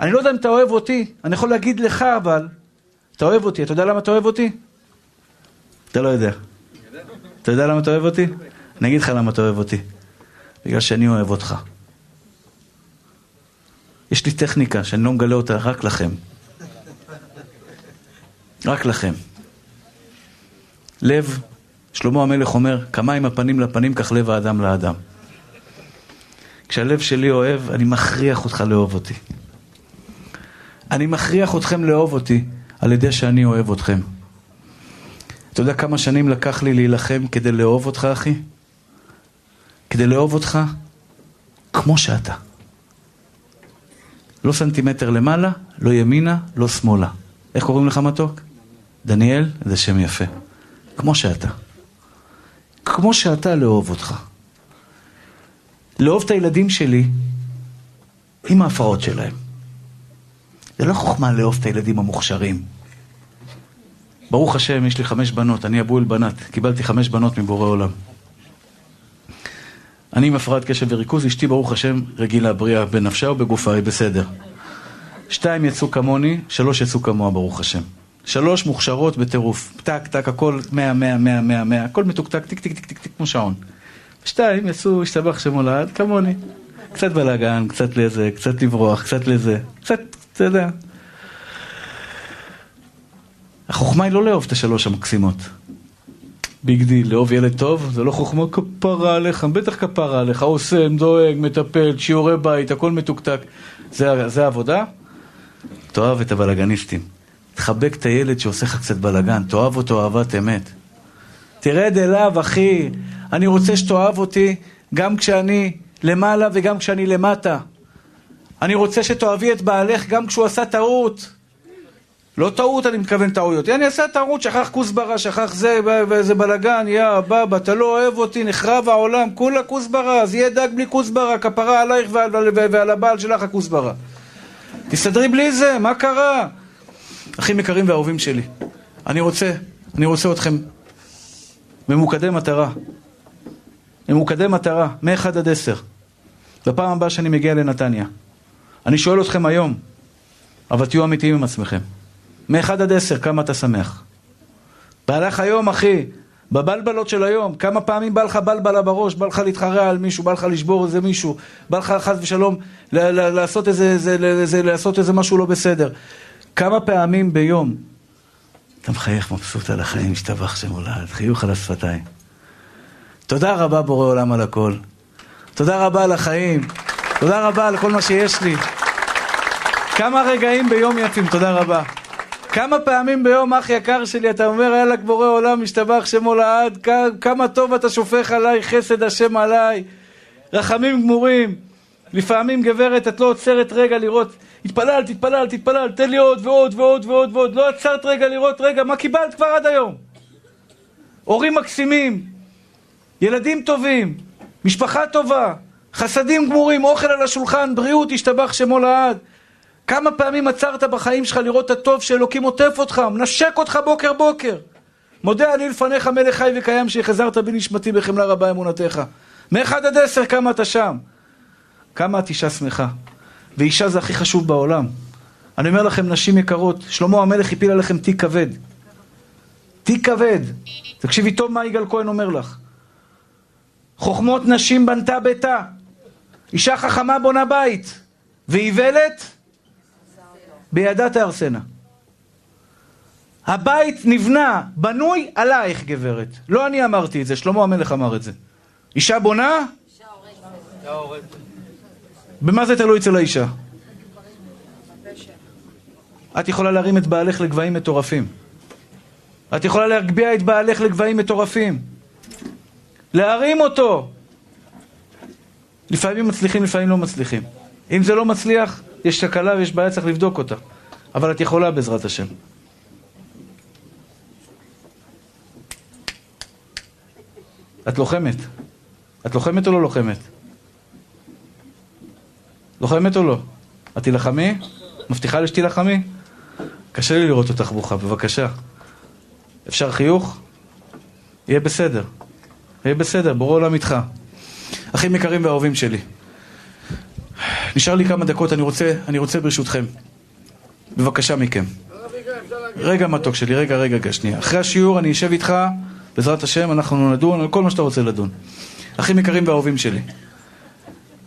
אני לא יודע אם אתה אוהב אותי, אני יכול להגיד לך אבל, אתה אוהב אותי, אתה יודע למה אתה אוהב אותי? אתה לא יודע. אתה יודע למה אתה אוהב אותי? אני אגיד לך למה אתה אוהב אותי. בגלל שאני אוהב אותך. יש לי טכניקה שאני לא מגלה אותה רק לכם. רק לכם. לב, שלמה המלך אומר, כמים הפנים לפנים, כך לב האדם לאדם. כשהלב שלי אוהב, אני מכריח אותך לאהוב אותי. אני מכריח אתכם לאהוב אותי על ידי שאני אוהב אתכם. אתה יודע כמה שנים לקח לי להילחם כדי לאהוב אותך, אחי? כדי לאהוב אותך כמו שאתה. לא סנטימטר למעלה, לא ימינה, לא שמאלה. איך קוראים לך מתוק? דניאל, זה שם יפה. כמו שאתה. כמו שאתה לאהוב אותך. לאהוב את הילדים שלי עם ההפרעות שלהם. זה לא חוכמה לאהוב את הילדים המוכשרים. ברוך השם, יש לי חמש בנות, אני أبو البنات, קיבלתי חמש בנות מבורא עולם. אני עם הפרעת קשב וריכוז, אשתי ברוך השם רגילה, בריאה, בנפשה ובגופה, היא בסדר. שתיים יצאו כמוני, שלוש יצאו כמוה, ברוך השם. שלוש מוכשרות בטירוף. טק, טק, הכל מאה, מאה, מאה, מאה, מאה, הכל מתוקתק, טיק, טיק, טיק, טיק, טיק, כמו שעון. שתיים יצאו, השתבח שמו לעד, כמוני. קצת בלאגן, קצת לזה, קצת לברוח, קצת לזה, קצת, אתה יודע. החוכמה היא לא לאהוב את השלוש המקסימות. big deal, לאהוב ילד טוב, זה לא חוכמה כפרה עליך, בטח כפרה עליך, עושה, דואג, מטפל, שיעורי בית, הכל מתוקתק. זה, זה העבודה? תאהב את הבלאגניסטים. תחבק את הילד שעושה לך קצת בלאגן, תאהב אותו אהבת אמת. תרד אליו, אחי, אני רוצה שתאהב אותי גם כשאני למעלה וגם כשאני למטה. אני רוצה שתאהבי את בעלך גם כשהוא עשה טעות. לא טעות, אני מתכוון טעויות. אני עשה טעות, שכח כוסברה, שכח זה, ואיזה בלאגן, יא בבא, אתה לא אוהב אותי, נחרב העולם, כולה כוסברה, אז יהיה דג בלי כוסברה, כפרה עלייך ועל, ועל, ועל הבעל שלך הכוסברה. תסתדרי בלי זה, מה קרה? אחים יקרים ואהובים שלי, אני רוצה, אני רוצה אתכם ממוקדי מטרה. ממוקדי מטרה, מ-1 עד 10. בפעם הבאה שאני מגיע לנתניה. אני שואל אתכם היום, אבל תהיו אמיתיים עם עצמכם. מ-1 עד 10, כמה אתה שמח? בהלך היום, אחי, בבלבלות של היום, כמה פעמים בא לך בלבלה בראש, בא לך להתחרע על מישהו, בא לך לשבור איזה מישהו, בא לך חס ושלום לעשות איזה, איזה, איזה, לעשות איזה משהו לא בסדר. כמה פעמים ביום אתה מחייך מבסוט על החיים, השתבח שם עולה, חיוך על השפתיים. תודה רבה בורא עולם על הכל. תודה רבה על החיים. תודה רבה על כל מה שיש לי. כמה רגעים ביום יפים, תודה רבה. כמה פעמים ביום, אח יקר שלי, אתה אומר, יאללה בורא עולם, משתבח שמו לעד, כמה טוב אתה שופך עליי, חסד השם עליי, רחמים גמורים. לפעמים, גברת, את לא עוצרת רגע לראות התפלל, תתפלל, תתפלל, תן לי עוד ועוד ועוד ועוד ועוד. לא עצרת רגע לראות, רגע, מה קיבלת כבר עד היום? הורים מקסימים, ילדים טובים, משפחה טובה, חסדים גמורים, אוכל על השולחן, בריאות, השתבח שמו לעד. כמה פעמים עצרת בחיים שלך לראות את הטוב שאלוקים עוטף אותך, מנשק אותך בוקר בוקר. מודה אני לפניך מלך חי וקיים שהחזרת בי נשמתי בחמלה רבה אמונתך. מאחד עד עשר כמה אתה שם. כמה את אישה שמחה. ואישה זה הכי חשוב בעולם. אני אומר לכם, נשים יקרות, שלמה המלך הפיל עליכם תיק כבד. תיק כבד. תקשיבי טוב מה יגאל כהן אומר לך. חוכמות נשים בנתה ביתה. אישה חכמה בונה בית. ואיוולת בידה תהרסנה. הבית נבנה, בנוי עלייך גברת. לא אני אמרתי את זה, שלמה המלך אמר את זה. אישה בונה? במה זה תלוי אצל האישה? את יכולה להרים את בעלך לגבהים מטורפים. את יכולה להגביה את בעלך לגבהים מטורפים. להרים אותו. לפעמים מצליחים, לפעמים לא מצליחים. אם זה לא מצליח, יש תקלה ויש בעיה, צריך לבדוק אותה. אבל את יכולה בעזרת השם. את לוחמת. את לוחמת או לא לוחמת? לוחמת או לא? את תילחמי? מבטיחה לי שתילחמי? קשה לי לראות אותך ברוכה, בבקשה. אפשר חיוך? יהיה בסדר. יהיה בסדר, בורא עולם איתך. אחים יקרים ואהובים שלי. נשאר לי כמה דקות, אני רוצה, אני רוצה ברשותכם. בבקשה מכם. רגע מתוק שלי, רגע, רגע, רגע, שנייה. אחרי השיעור אני אשב איתך, בעזרת השם, אנחנו נדון על כל מה שאתה רוצה לדון. אחים יקרים ואהובים שלי.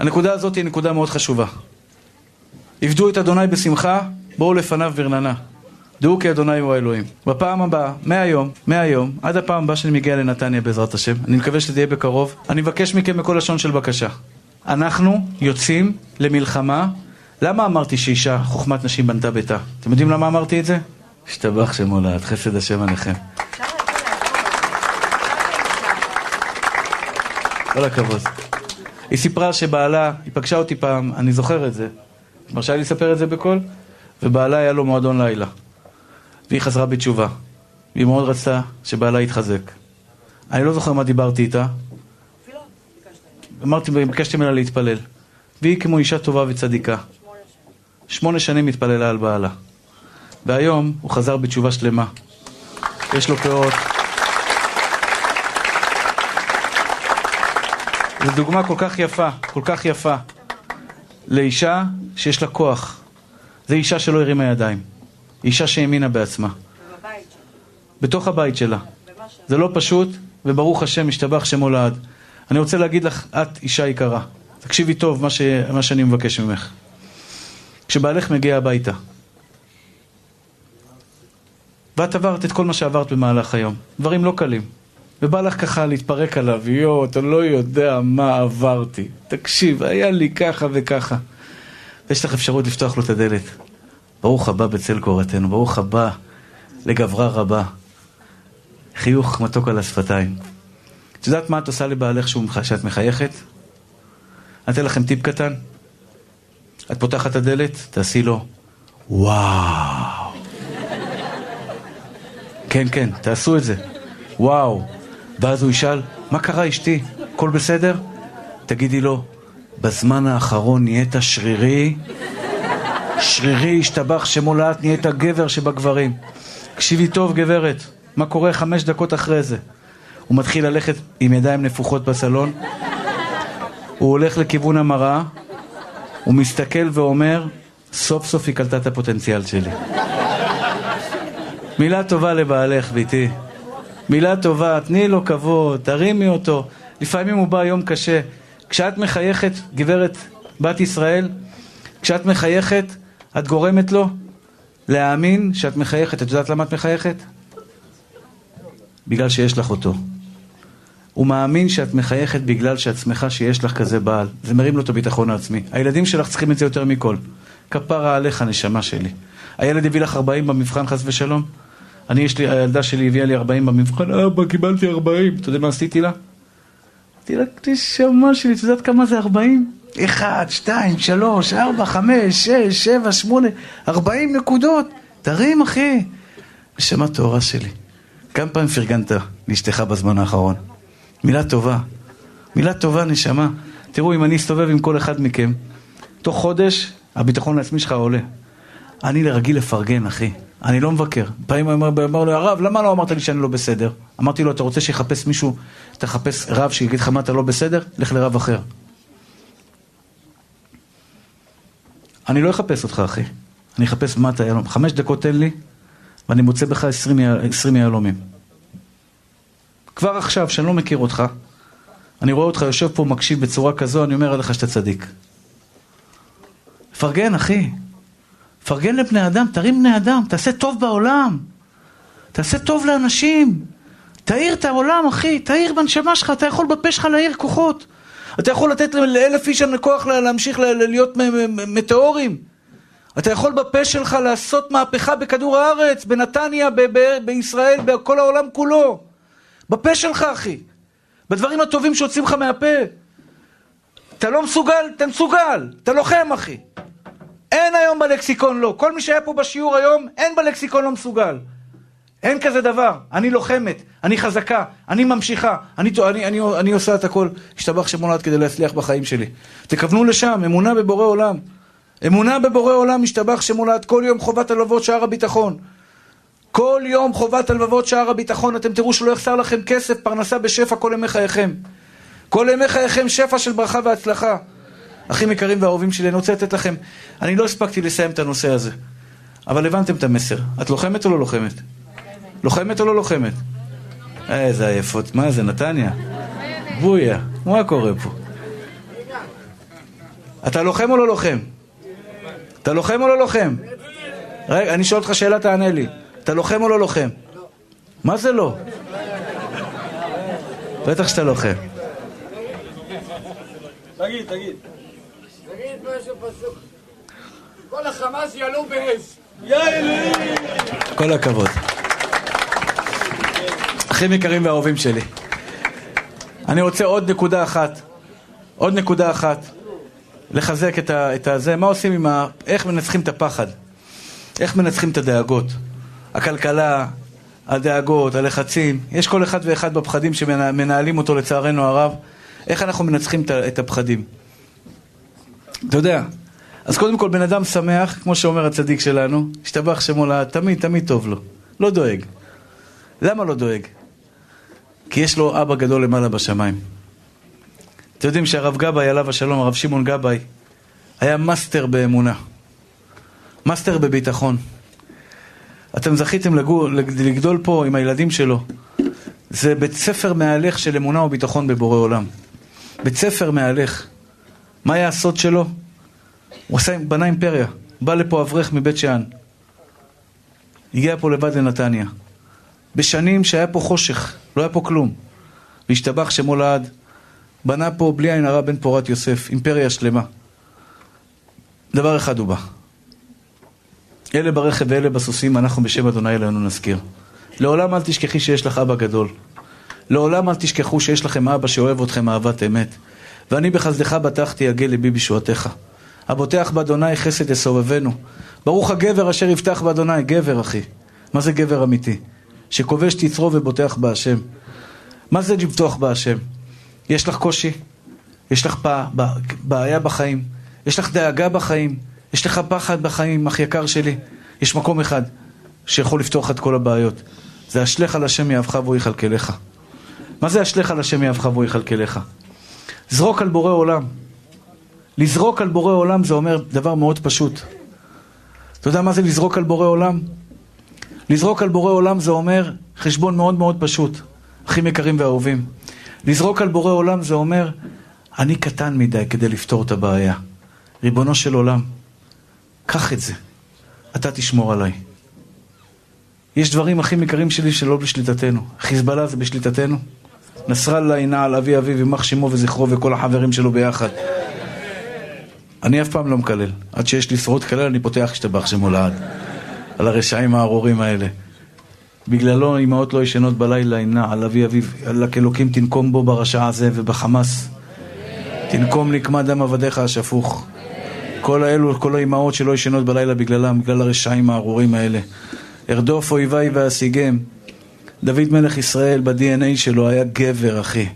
הנקודה הזאת היא נקודה מאוד חשובה. עבדו את אדוני בשמחה, בואו לפניו ברננה. דעו כי אדוני הוא האלוהים. בפעם הבאה, מהיום, מהיום, עד הפעם הבאה שאני מגיע לנתניה בעזרת השם, אני מקווה שזה יהיה בקרוב, אני מבקש מכם בכל לשון של בקשה. אנחנו יוצאים למלחמה. למה אמרתי שאישה, חוכמת נשים בנתה ביתה? אתם יודעים למה אמרתי את זה? השתבח שמו לעד, חסד השם עליכם. כל הכבוד. היא סיפרה שבעלה, היא פגשה אותי פעם, אני זוכר את זה, מרשה לי לספר את זה בקול? ובעלה היה לו מועדון לילה. והיא חזרה בתשובה. והיא מאוד רצתה שבעלה יתחזק. אני לא זוכר מה דיברתי איתה. אמרתי, ביקשתי ממנה להתפלל. והיא כמו אישה טובה וצדיקה. שמונה שנים התפללה על בעלה. והיום הוא חזר בתשובה שלמה. יש לו פאות. זו דוגמה כל כך יפה, כל כך יפה, לאישה שיש לה כוח. זו אישה שלא הרימה ידיים. אישה שהאמינה בעצמה. בתוך הבית שלה. זה לא פשוט, וברוך השם, משתבח שמו לעד. אני רוצה להגיד לך, את אישה יקרה. תקשיבי טוב מה, ש... מה שאני מבקש ממך. כשבעלך מגיע הביתה, ואת עברת את כל מה שעברת במהלך היום, דברים לא קלים, ובא לך ככה להתפרק עליו, יואו, אתה לא יודע מה עברתי. תקשיב, היה לי ככה וככה. ויש לך אפשרות לפתוח לו את הדלת. ברוך הבא בצל קורתנו, ברוך הבא לגברה רבה. חיוך מתוק על השפתיים. את יודעת מה את עושה לבעלך שאת מחייכת? אני אתן לכם טיפ קטן. את פותחת את הדלת, תעשי לו וואו. כן, כן, תעשו את זה. וואו. ואז הוא ישאל, מה קרה אשתי? הכל בסדר? תגידי לו, בזמן האחרון נהיית שרירי, שרירי השתבח שמולעת נהיית גבר שבגברים. תקשיבי טוב גברת, מה קורה חמש דקות אחרי זה? הוא מתחיל ללכת עם ידיים נפוחות בסלון, הוא הולך לכיוון המראה, הוא מסתכל ואומר, סוף סוף היא קלטה את הפוטנציאל שלי. מילה טובה לבעלך, ביתי. מילה טובה, תני לו כבוד, תרימי אותו. לפעמים הוא בא יום קשה. כשאת מחייכת, גברת בת ישראל, כשאת מחייכת, את גורמת לו להאמין שאת מחייכת. את יודעת למה את מחייכת? בגלל שיש לך אותו. הוא מאמין שאת מחייכת בגלל שאת שמחה שיש לך כזה בעל. זה מרים לו את הביטחון העצמי. הילדים שלך צריכים את זה יותר מכל. כפרה עליך, נשמה שלי. הילד הביא לך 40 במבחן, חס ושלום? אני, יש לי, הילדה שלי הביאה לי 40 במבחן, אבא, קיבלתי 40. אתה יודע מה עשיתי לה? אמרתי לה, נשמה שלי, את יודעת כמה זה 40? אחד, שתיים, שלוש, ארבע, חמש, שש, שבע, שמונה, ארבעים נקודות. תרים, אחי. נשמה טהורה שלי. כמה פעמים פרגנת לאשתך בזמן האחרון? מילה טובה. מילה טובה, נשמה. תראו, אם אני אסתובב עם כל אחד מכם, תוך חודש הביטחון העצמי שלך עולה. אני רגיל לפרגן, אחי. אני לא מבקר. פעמים הוא אמר, לו, הרב, למה לא אמרת לי שאני לא בסדר? אמרתי לו, אתה רוצה שיחפש מישהו, תחפש רב שיגיד לך מה אתה לא בסדר? לך לרב אחר. אני לא אחפש אותך, אחי. אני אחפש מה אתה יהלום. חמש דקות תן לי, ואני מוצא בך עשרים יהלומים. כבר עכשיו, שאני לא מכיר אותך, אני רואה אותך יושב פה, מקשיב בצורה כזו, אני אומר עליך שאתה צדיק. פרגן, אחי. פרגן לבני אדם, תרים בני אדם, תעשה טוב בעולם. תעשה טוב לאנשים. תאיר את העולם, אחי, תאיר בנשמה שלך, אתה יכול בפה שלך להאיר כוחות. אתה יכול לתת לאלף איש כוח להמשיך להיות מטאורים. אתה יכול בפה שלך לעשות מהפכה בכדור הארץ, בנתניה, בישראל, בכל העולם כולו. בפה שלך, אחי. בדברים הטובים שיוצאים לך מהפה. אתה לא מסוגל, אתה מסוגל. אתה לוחם, אחי. אין היום בלקסיקון לא. כל מי שהיה פה בשיעור היום, אין בלקסיקון לא מסוגל. אין כזה דבר. אני לוחמת, אני חזקה, אני ממשיכה, אני, אני, אני, אני עושה את הכל. השתבח שמולד כדי להצליח בחיים שלי. תכוונו לשם, אמונה בבורא עולם. אמונה בבורא עולם, השתבח שמולד, כל יום חובת הלבבות שער הביטחון. כל יום חובת הלבבות שער הביטחון, אתם תראו שלא יחסר לכם כסף, פרנסה בשפע כל ימי חייכם. כל ימי חייכם שפע של ברכה והצלחה. אחים יקרים ואהובים שלי, אני רוצה לתת לכם, אני לא הספקתי לסיים את הנושא הזה, אבל הבנתם את המסר. את לוחמת או לא לוחמת? לוחמת או לא לוחמת? איזה עייפות, מה זה, נתניה? בויה, מה קורה פה? אתה לוחם או לא לוחם? אתה לוחם או לא לוחם? רגע, אני שואל אותך שאלה, תענה לי. אתה לוחם או לא לוחם? מה זה לא? בטח שאתה לוחם.
תגיד, תגיד. כל החמאס יעלו באש. יא אלוהים!
כל הכבוד. אחים יקרים ואהובים שלי. אני רוצה עוד נקודה אחת. עוד נקודה אחת. לחזק את, ה, את הזה. מה עושים עם ה... איך מנצחים את הפחד? איך מנצחים את הדאגות? הכלכלה, הדאגות, הלחצים. יש כל אחד ואחד בפחדים שמנהלים אותו לצערנו הרב. איך אנחנו מנצחים את הפחדים? אתה יודע, אז קודם כל בן אדם שמח, כמו שאומר הצדיק שלנו, השתבח שמו לעד, תמיד תמיד טוב לו, לא דואג. למה לא דואג? כי יש לו אבא גדול למעלה בשמיים. אתם יודעים שהרב גבאי, עליו השלום, הרב שמעון גבאי, היה מאסטר באמונה. מאסטר בביטחון. אתם זכיתם לגור, לגדול פה עם הילדים שלו. זה בית ספר מהלך של אמונה וביטחון בבורא עולם. בית ספר מהלך. מה היה הסוד שלו? הוא עשה, בנה אימפריה. בא לפה אברך מבית שאן. הגיע פה לבד לנתניה. בשנים שהיה פה חושך, לא היה פה כלום. והשתבח שמו לעד. בנה פה בלי עין הרע בן פורת יוסף, אימפריה שלמה. דבר אחד הוא בא. אלה ברכב ואלה בסוסים, אנחנו בשם אדוני אלינו נזכיר. לעולם אל תשכחי שיש לך אבא גדול. לעולם אל תשכחו שיש לכם אבא שאוהב אתכם אהבת אמת. ואני בחסדך בטחתי יגל ליבי בישועתך. הבוטח באדוני חסד יסובבנו. ברוך הגבר אשר יפתח באדוני, גבר אחי. מה זה גבר אמיתי? שכובש תצרו ובוטח בהשם. מה זה לבטוח בהשם? יש לך קושי? יש לך בעיה בחיים? יש לך דאגה בחיים? יש לך פחד בחיים, אח יקר שלי? יש מקום אחד שיכול לפתוח את כל הבעיות. זה אשליך על השם יאהבך והוא יכלכלך. מה זה אשליך על השם יאהבך והוא יכלכלך? זרוק על בורא עולם. לזרוק על בורא עולם זה אומר דבר מאוד פשוט. אתה יודע מה זה לזרוק על בורא עולם? לזרוק על בורא עולם זה אומר חשבון מאוד מאוד פשוט, אחים יקרים ואהובים. לזרוק על בורא עולם זה אומר, אני קטן מדי כדי לפתור את הבעיה. ריבונו של עולם, קח את זה, אתה תשמור עליי. יש דברים הכי יקרים שלי שלא בשליטתנו. חיזבאללה זה בשליטתנו. נסראללה ינע על אבי אביו, יימח שמו וזכרו וכל החברים שלו ביחד. אני אף פעם לא מקלל. עד שיש לי שרות קלל אני פותח השתבח שמו לעד. על הרשעים הארורים האלה. בגללו אמהות לא ישנות בלילה, ימנע על אבי אביו, אלא כאלוקים תנקום בו ברשע הזה ובחמאס. תנקום נקמת דם עבדיך השפוך. כל האלו, כל האימהות שלא ישנות בלילה בגללם, בגלל הרשעים הארורים האלה. ארדוף אויביי ואשיגם. דוד מלך ישראל ב-DNA שלו היה גבר, אחי.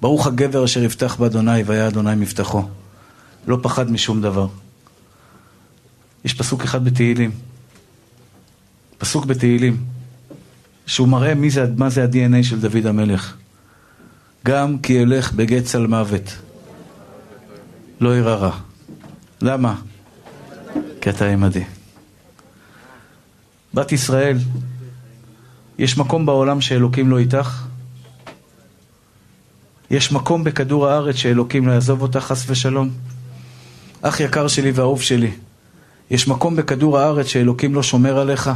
ברוך הגבר אשר יפתח באדוני והיה אדוני מבטחו. לא פחד משום דבר. יש פסוק אחד בתהילים. פסוק בתהילים. שהוא מראה מי זה, מה זה ה-DNA של דוד המלך. גם כי אלך בגט צל מוות, לא ירא רע. למה? כי אתה עמדי. בת ישראל, יש מקום בעולם שאלוקים לא איתך? יש מקום בכדור הארץ שאלוקים לא יעזוב אותך חס ושלום? אח יקר שלי ואהוב שלי, יש מקום בכדור הארץ שאלוקים לא שומר עליך?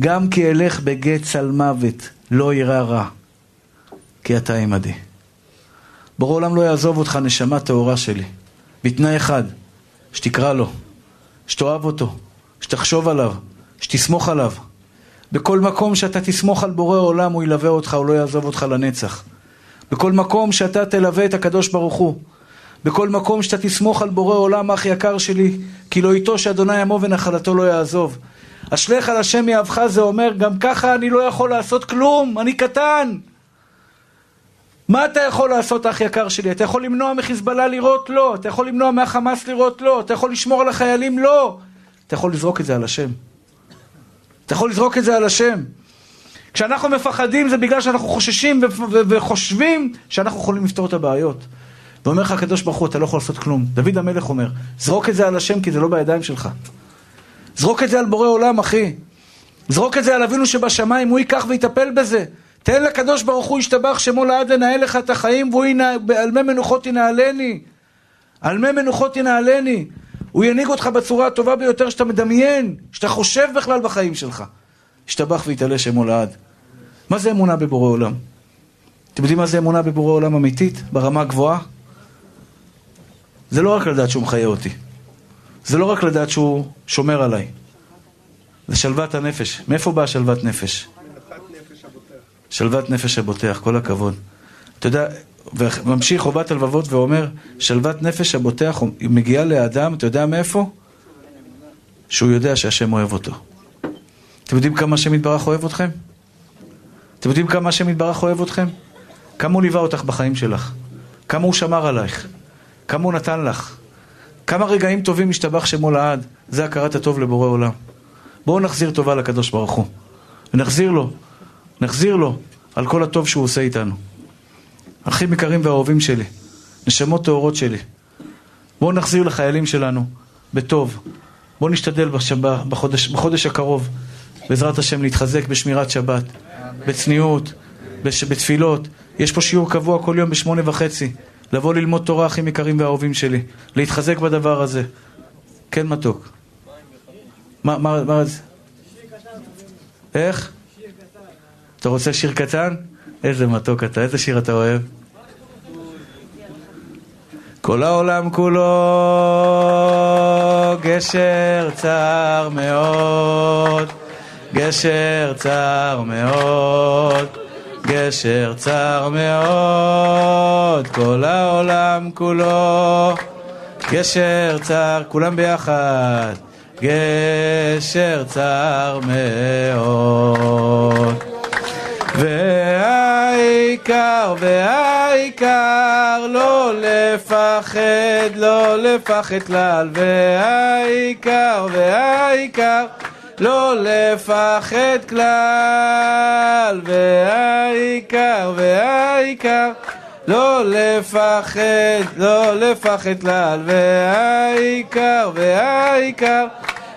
גם כי אלך בגט צל מוות, לא יירא רע, כי אתה עמדי. בורא עולם לא יעזוב אותך, נשמה טהורה שלי, בתנאי אחד, שתקרא לו, שתאהב אותו, שתחשוב עליו, שתסמוך עליו. בכל מקום שאתה תסמוך על בורא עולם, הוא ילווה אותך, הוא לא יעזוב אותך לנצח. בכל מקום שאתה תלווה את הקדוש ברוך הוא. בכל מקום שאתה תסמוך על בורא עולם, אח יקר שלי, כי לא איתו שאדוני עמו ונחלתו לא יעזוב. אשליך על השם יאהבך זה אומר, גם ככה אני לא יכול לעשות כלום, אני קטן. מה אתה יכול לעשות, אח יקר שלי? אתה יכול למנוע מחיזבאללה לירות? לא. אתה יכול למנוע מהחמאס לירות? לא. אתה יכול לשמור על החיילים? לא. אתה יכול לזרוק את זה על השם. אתה יכול לזרוק את זה על השם. כשאנחנו מפחדים זה בגלל שאנחנו חוששים וחושבים שאנחנו יכולים לפתור את הבעיות. ואומר לך הקדוש ברוך הוא, אתה לא יכול לעשות כלום. דוד המלך אומר, זרוק את זה על השם כי זה לא בידיים שלך. זרוק את זה על בורא עולם, אחי. זרוק את זה על אבינו שבשמיים, הוא ייקח ויטפל בזה. תן לקדוש ברוך הוא ישתבח שמו לעד לנהל לך את החיים, והוא ינע... על מי מנוחות ינהלני. על מי מנוחות ינהלני. הוא ינהיג אותך בצורה הטובה ביותר שאתה מדמיין, שאתה חושב בכלל בחיים שלך. ישתבח ויתעלה שמו לעד. מה זה אמונה בבורא עולם? אתם יודעים מה זה אמונה בבורא עולם אמיתית, ברמה הגבוהה? זה לא רק לדעת שהוא מחיה אותי. זה לא רק לדעת שהוא שומר עליי. זה שלוות הנפש. מאיפה באה שלוות נפש? שלוות נפש הבוטח, כל הכבוד. אתה יודע, וממשיך חובת הלבבות ואומר, שלוות נפש הבוטח מגיעה לאדם, אתה יודע מאיפה? שהוא יודע שהשם אוהב אותו. אתם יודעים כמה השם יתברך אוהב אתכם? אתם יודעים כמה השם יתברך אוהב אתכם? כמה הוא ליווה אותך בחיים שלך? כמה הוא שמר עלייך? כמה הוא נתן לך? כמה רגעים טובים השתבח שמו לעד? זה הכרת הטוב לבורא עולם. בואו נחזיר טובה לקדוש ברוך הוא. ונחזיר לו, נחזיר לו על כל הטוב שהוא עושה איתנו. אחים יקרים ואהובים שלי, נשמות טהורות שלי, בואו נחזיר לחיילים שלנו בטוב. בואו נשתדל בשבא, בחודש, בחודש הקרוב, בעזרת השם, להתחזק בשמירת שבת, בצניעות, בש, בתפילות. יש פה שיעור קבוע כל יום בשמונה וחצי. לבוא ללמוד תורה, אחים יקרים ואהובים שלי. להתחזק בדבר הזה. כן, מתוק. מה, מה, מה זה? איך? אתה רוצה שיר קטן? איזה מתוק אתה, איזה שיר אתה אוהב? כל העולם כולו גשר צר מאוד, גשר צר מאוד, גשר צר מאוד, כל העולם כולו גשר צר, כולם ביחד, גשר צר מאוד. והעיקר, והעיקר, לא לפחד, לא לפחד כלל, והעיקר, והעיקר, לא לפחד כלל, והעיקר, והעיקר, לא לפחד, לא לפחד כלל, והעיקר, והעיקר,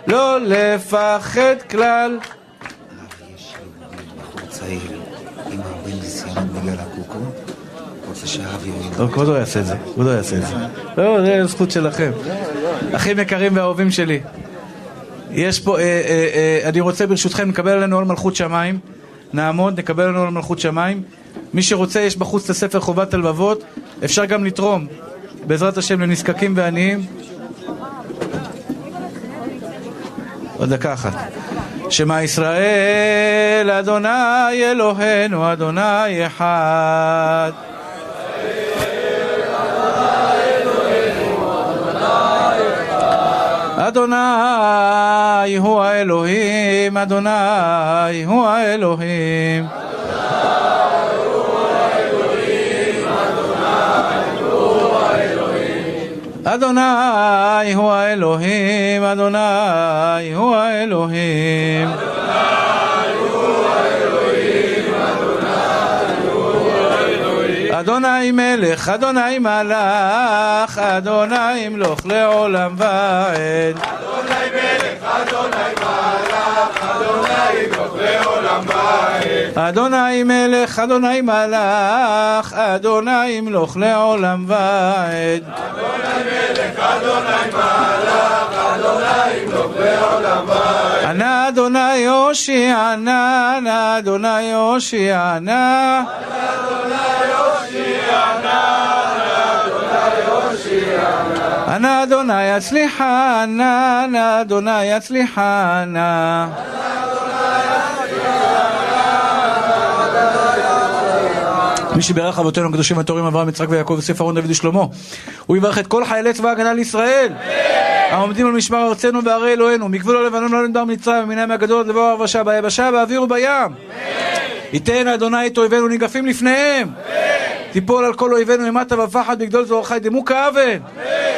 לא לפחד כלל.
צעיר בגלל הקוקו, רוצה שהרב.
לא, יעשה את זה, כבודו יעשה את זה. לא, זה זכות שלכם. אחים יקרים ואהובים שלי, יש פה, אה, אה, אה, אני רוצה ברשותכם לקבל עלינו על מלכות שמיים. נעמוד, נקבל עלינו על מלכות שמיים. מי שרוצה, יש בחוץ את הספר חובת הלבבות. אפשר גם לתרום, בעזרת השם, לנזקקים ועניים. עוד דקה אחת. שמע ישראל, אדוני אלוהינו, אדוני אחד. אדוני הוא האלוהים, אדוני הוא האלוהים. אדוני הוא האלוהים, אדוני הוא האלוהים. אדוני מלך, אדוני מלך, אדוני ימלוך לעולם ועד. אדוני מלך, אדוני מלך, אדוני ימלוך לעולם ועד. ענה אדוני הושיענה, ענה אדוני הושיענה. ענה אדוני יצליחנה, ענה אדוני יצליחנה. מי שבירך אבותינו הקדושים הטהורים אברהם, יצחק ויעקב וספר אהרון דוד ושלמה הוא יברך את כל חיילי צבא ההגנה לישראל. העומדים על משמר ארצנו בערי אלוהינו מגבול הלבנון לא לדבר מצרים ומן הים הגדול לבוא הרבשה ביבשה באוויר ובים. ייתן אדוני את אויבינו ניגפים לפניהם תיפול על כל אויבינו אימתה ופחד בגדול זרועך ידמו כאבן.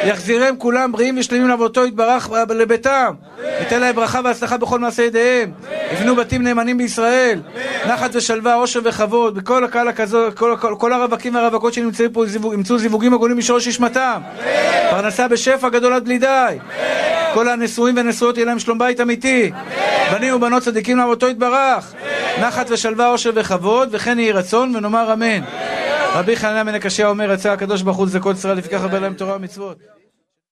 יחזירם כולם בריאים ושלמים לאבותו יתברך לביתם. ייתן להם ברכה והצלחה בכל מעשה ידיהם. יבנו בתים נאמנים בישראל. נחת ושלווה, עושר וכבוד. בכל הקהל הכזו, כל, כל, כל הרווקים והרווקות שנמצאים פה ימצאו זיווגים הגונים משורש נשמתם. פרנסה בשפע גדול עד בלי די. כל הנשואים והנשואות יהיה להם שלום בית אמיתי. בנים ובנות צדיקים לאבותו יתברך. נחת ושלווה, עושר וכבוד וכן יהי רצון ונאמר אמן רבי חנניה בן אומר, יצא הקדוש ברוך הוא לזכות ישראל לפיכך הרבה להם תורה ומצוות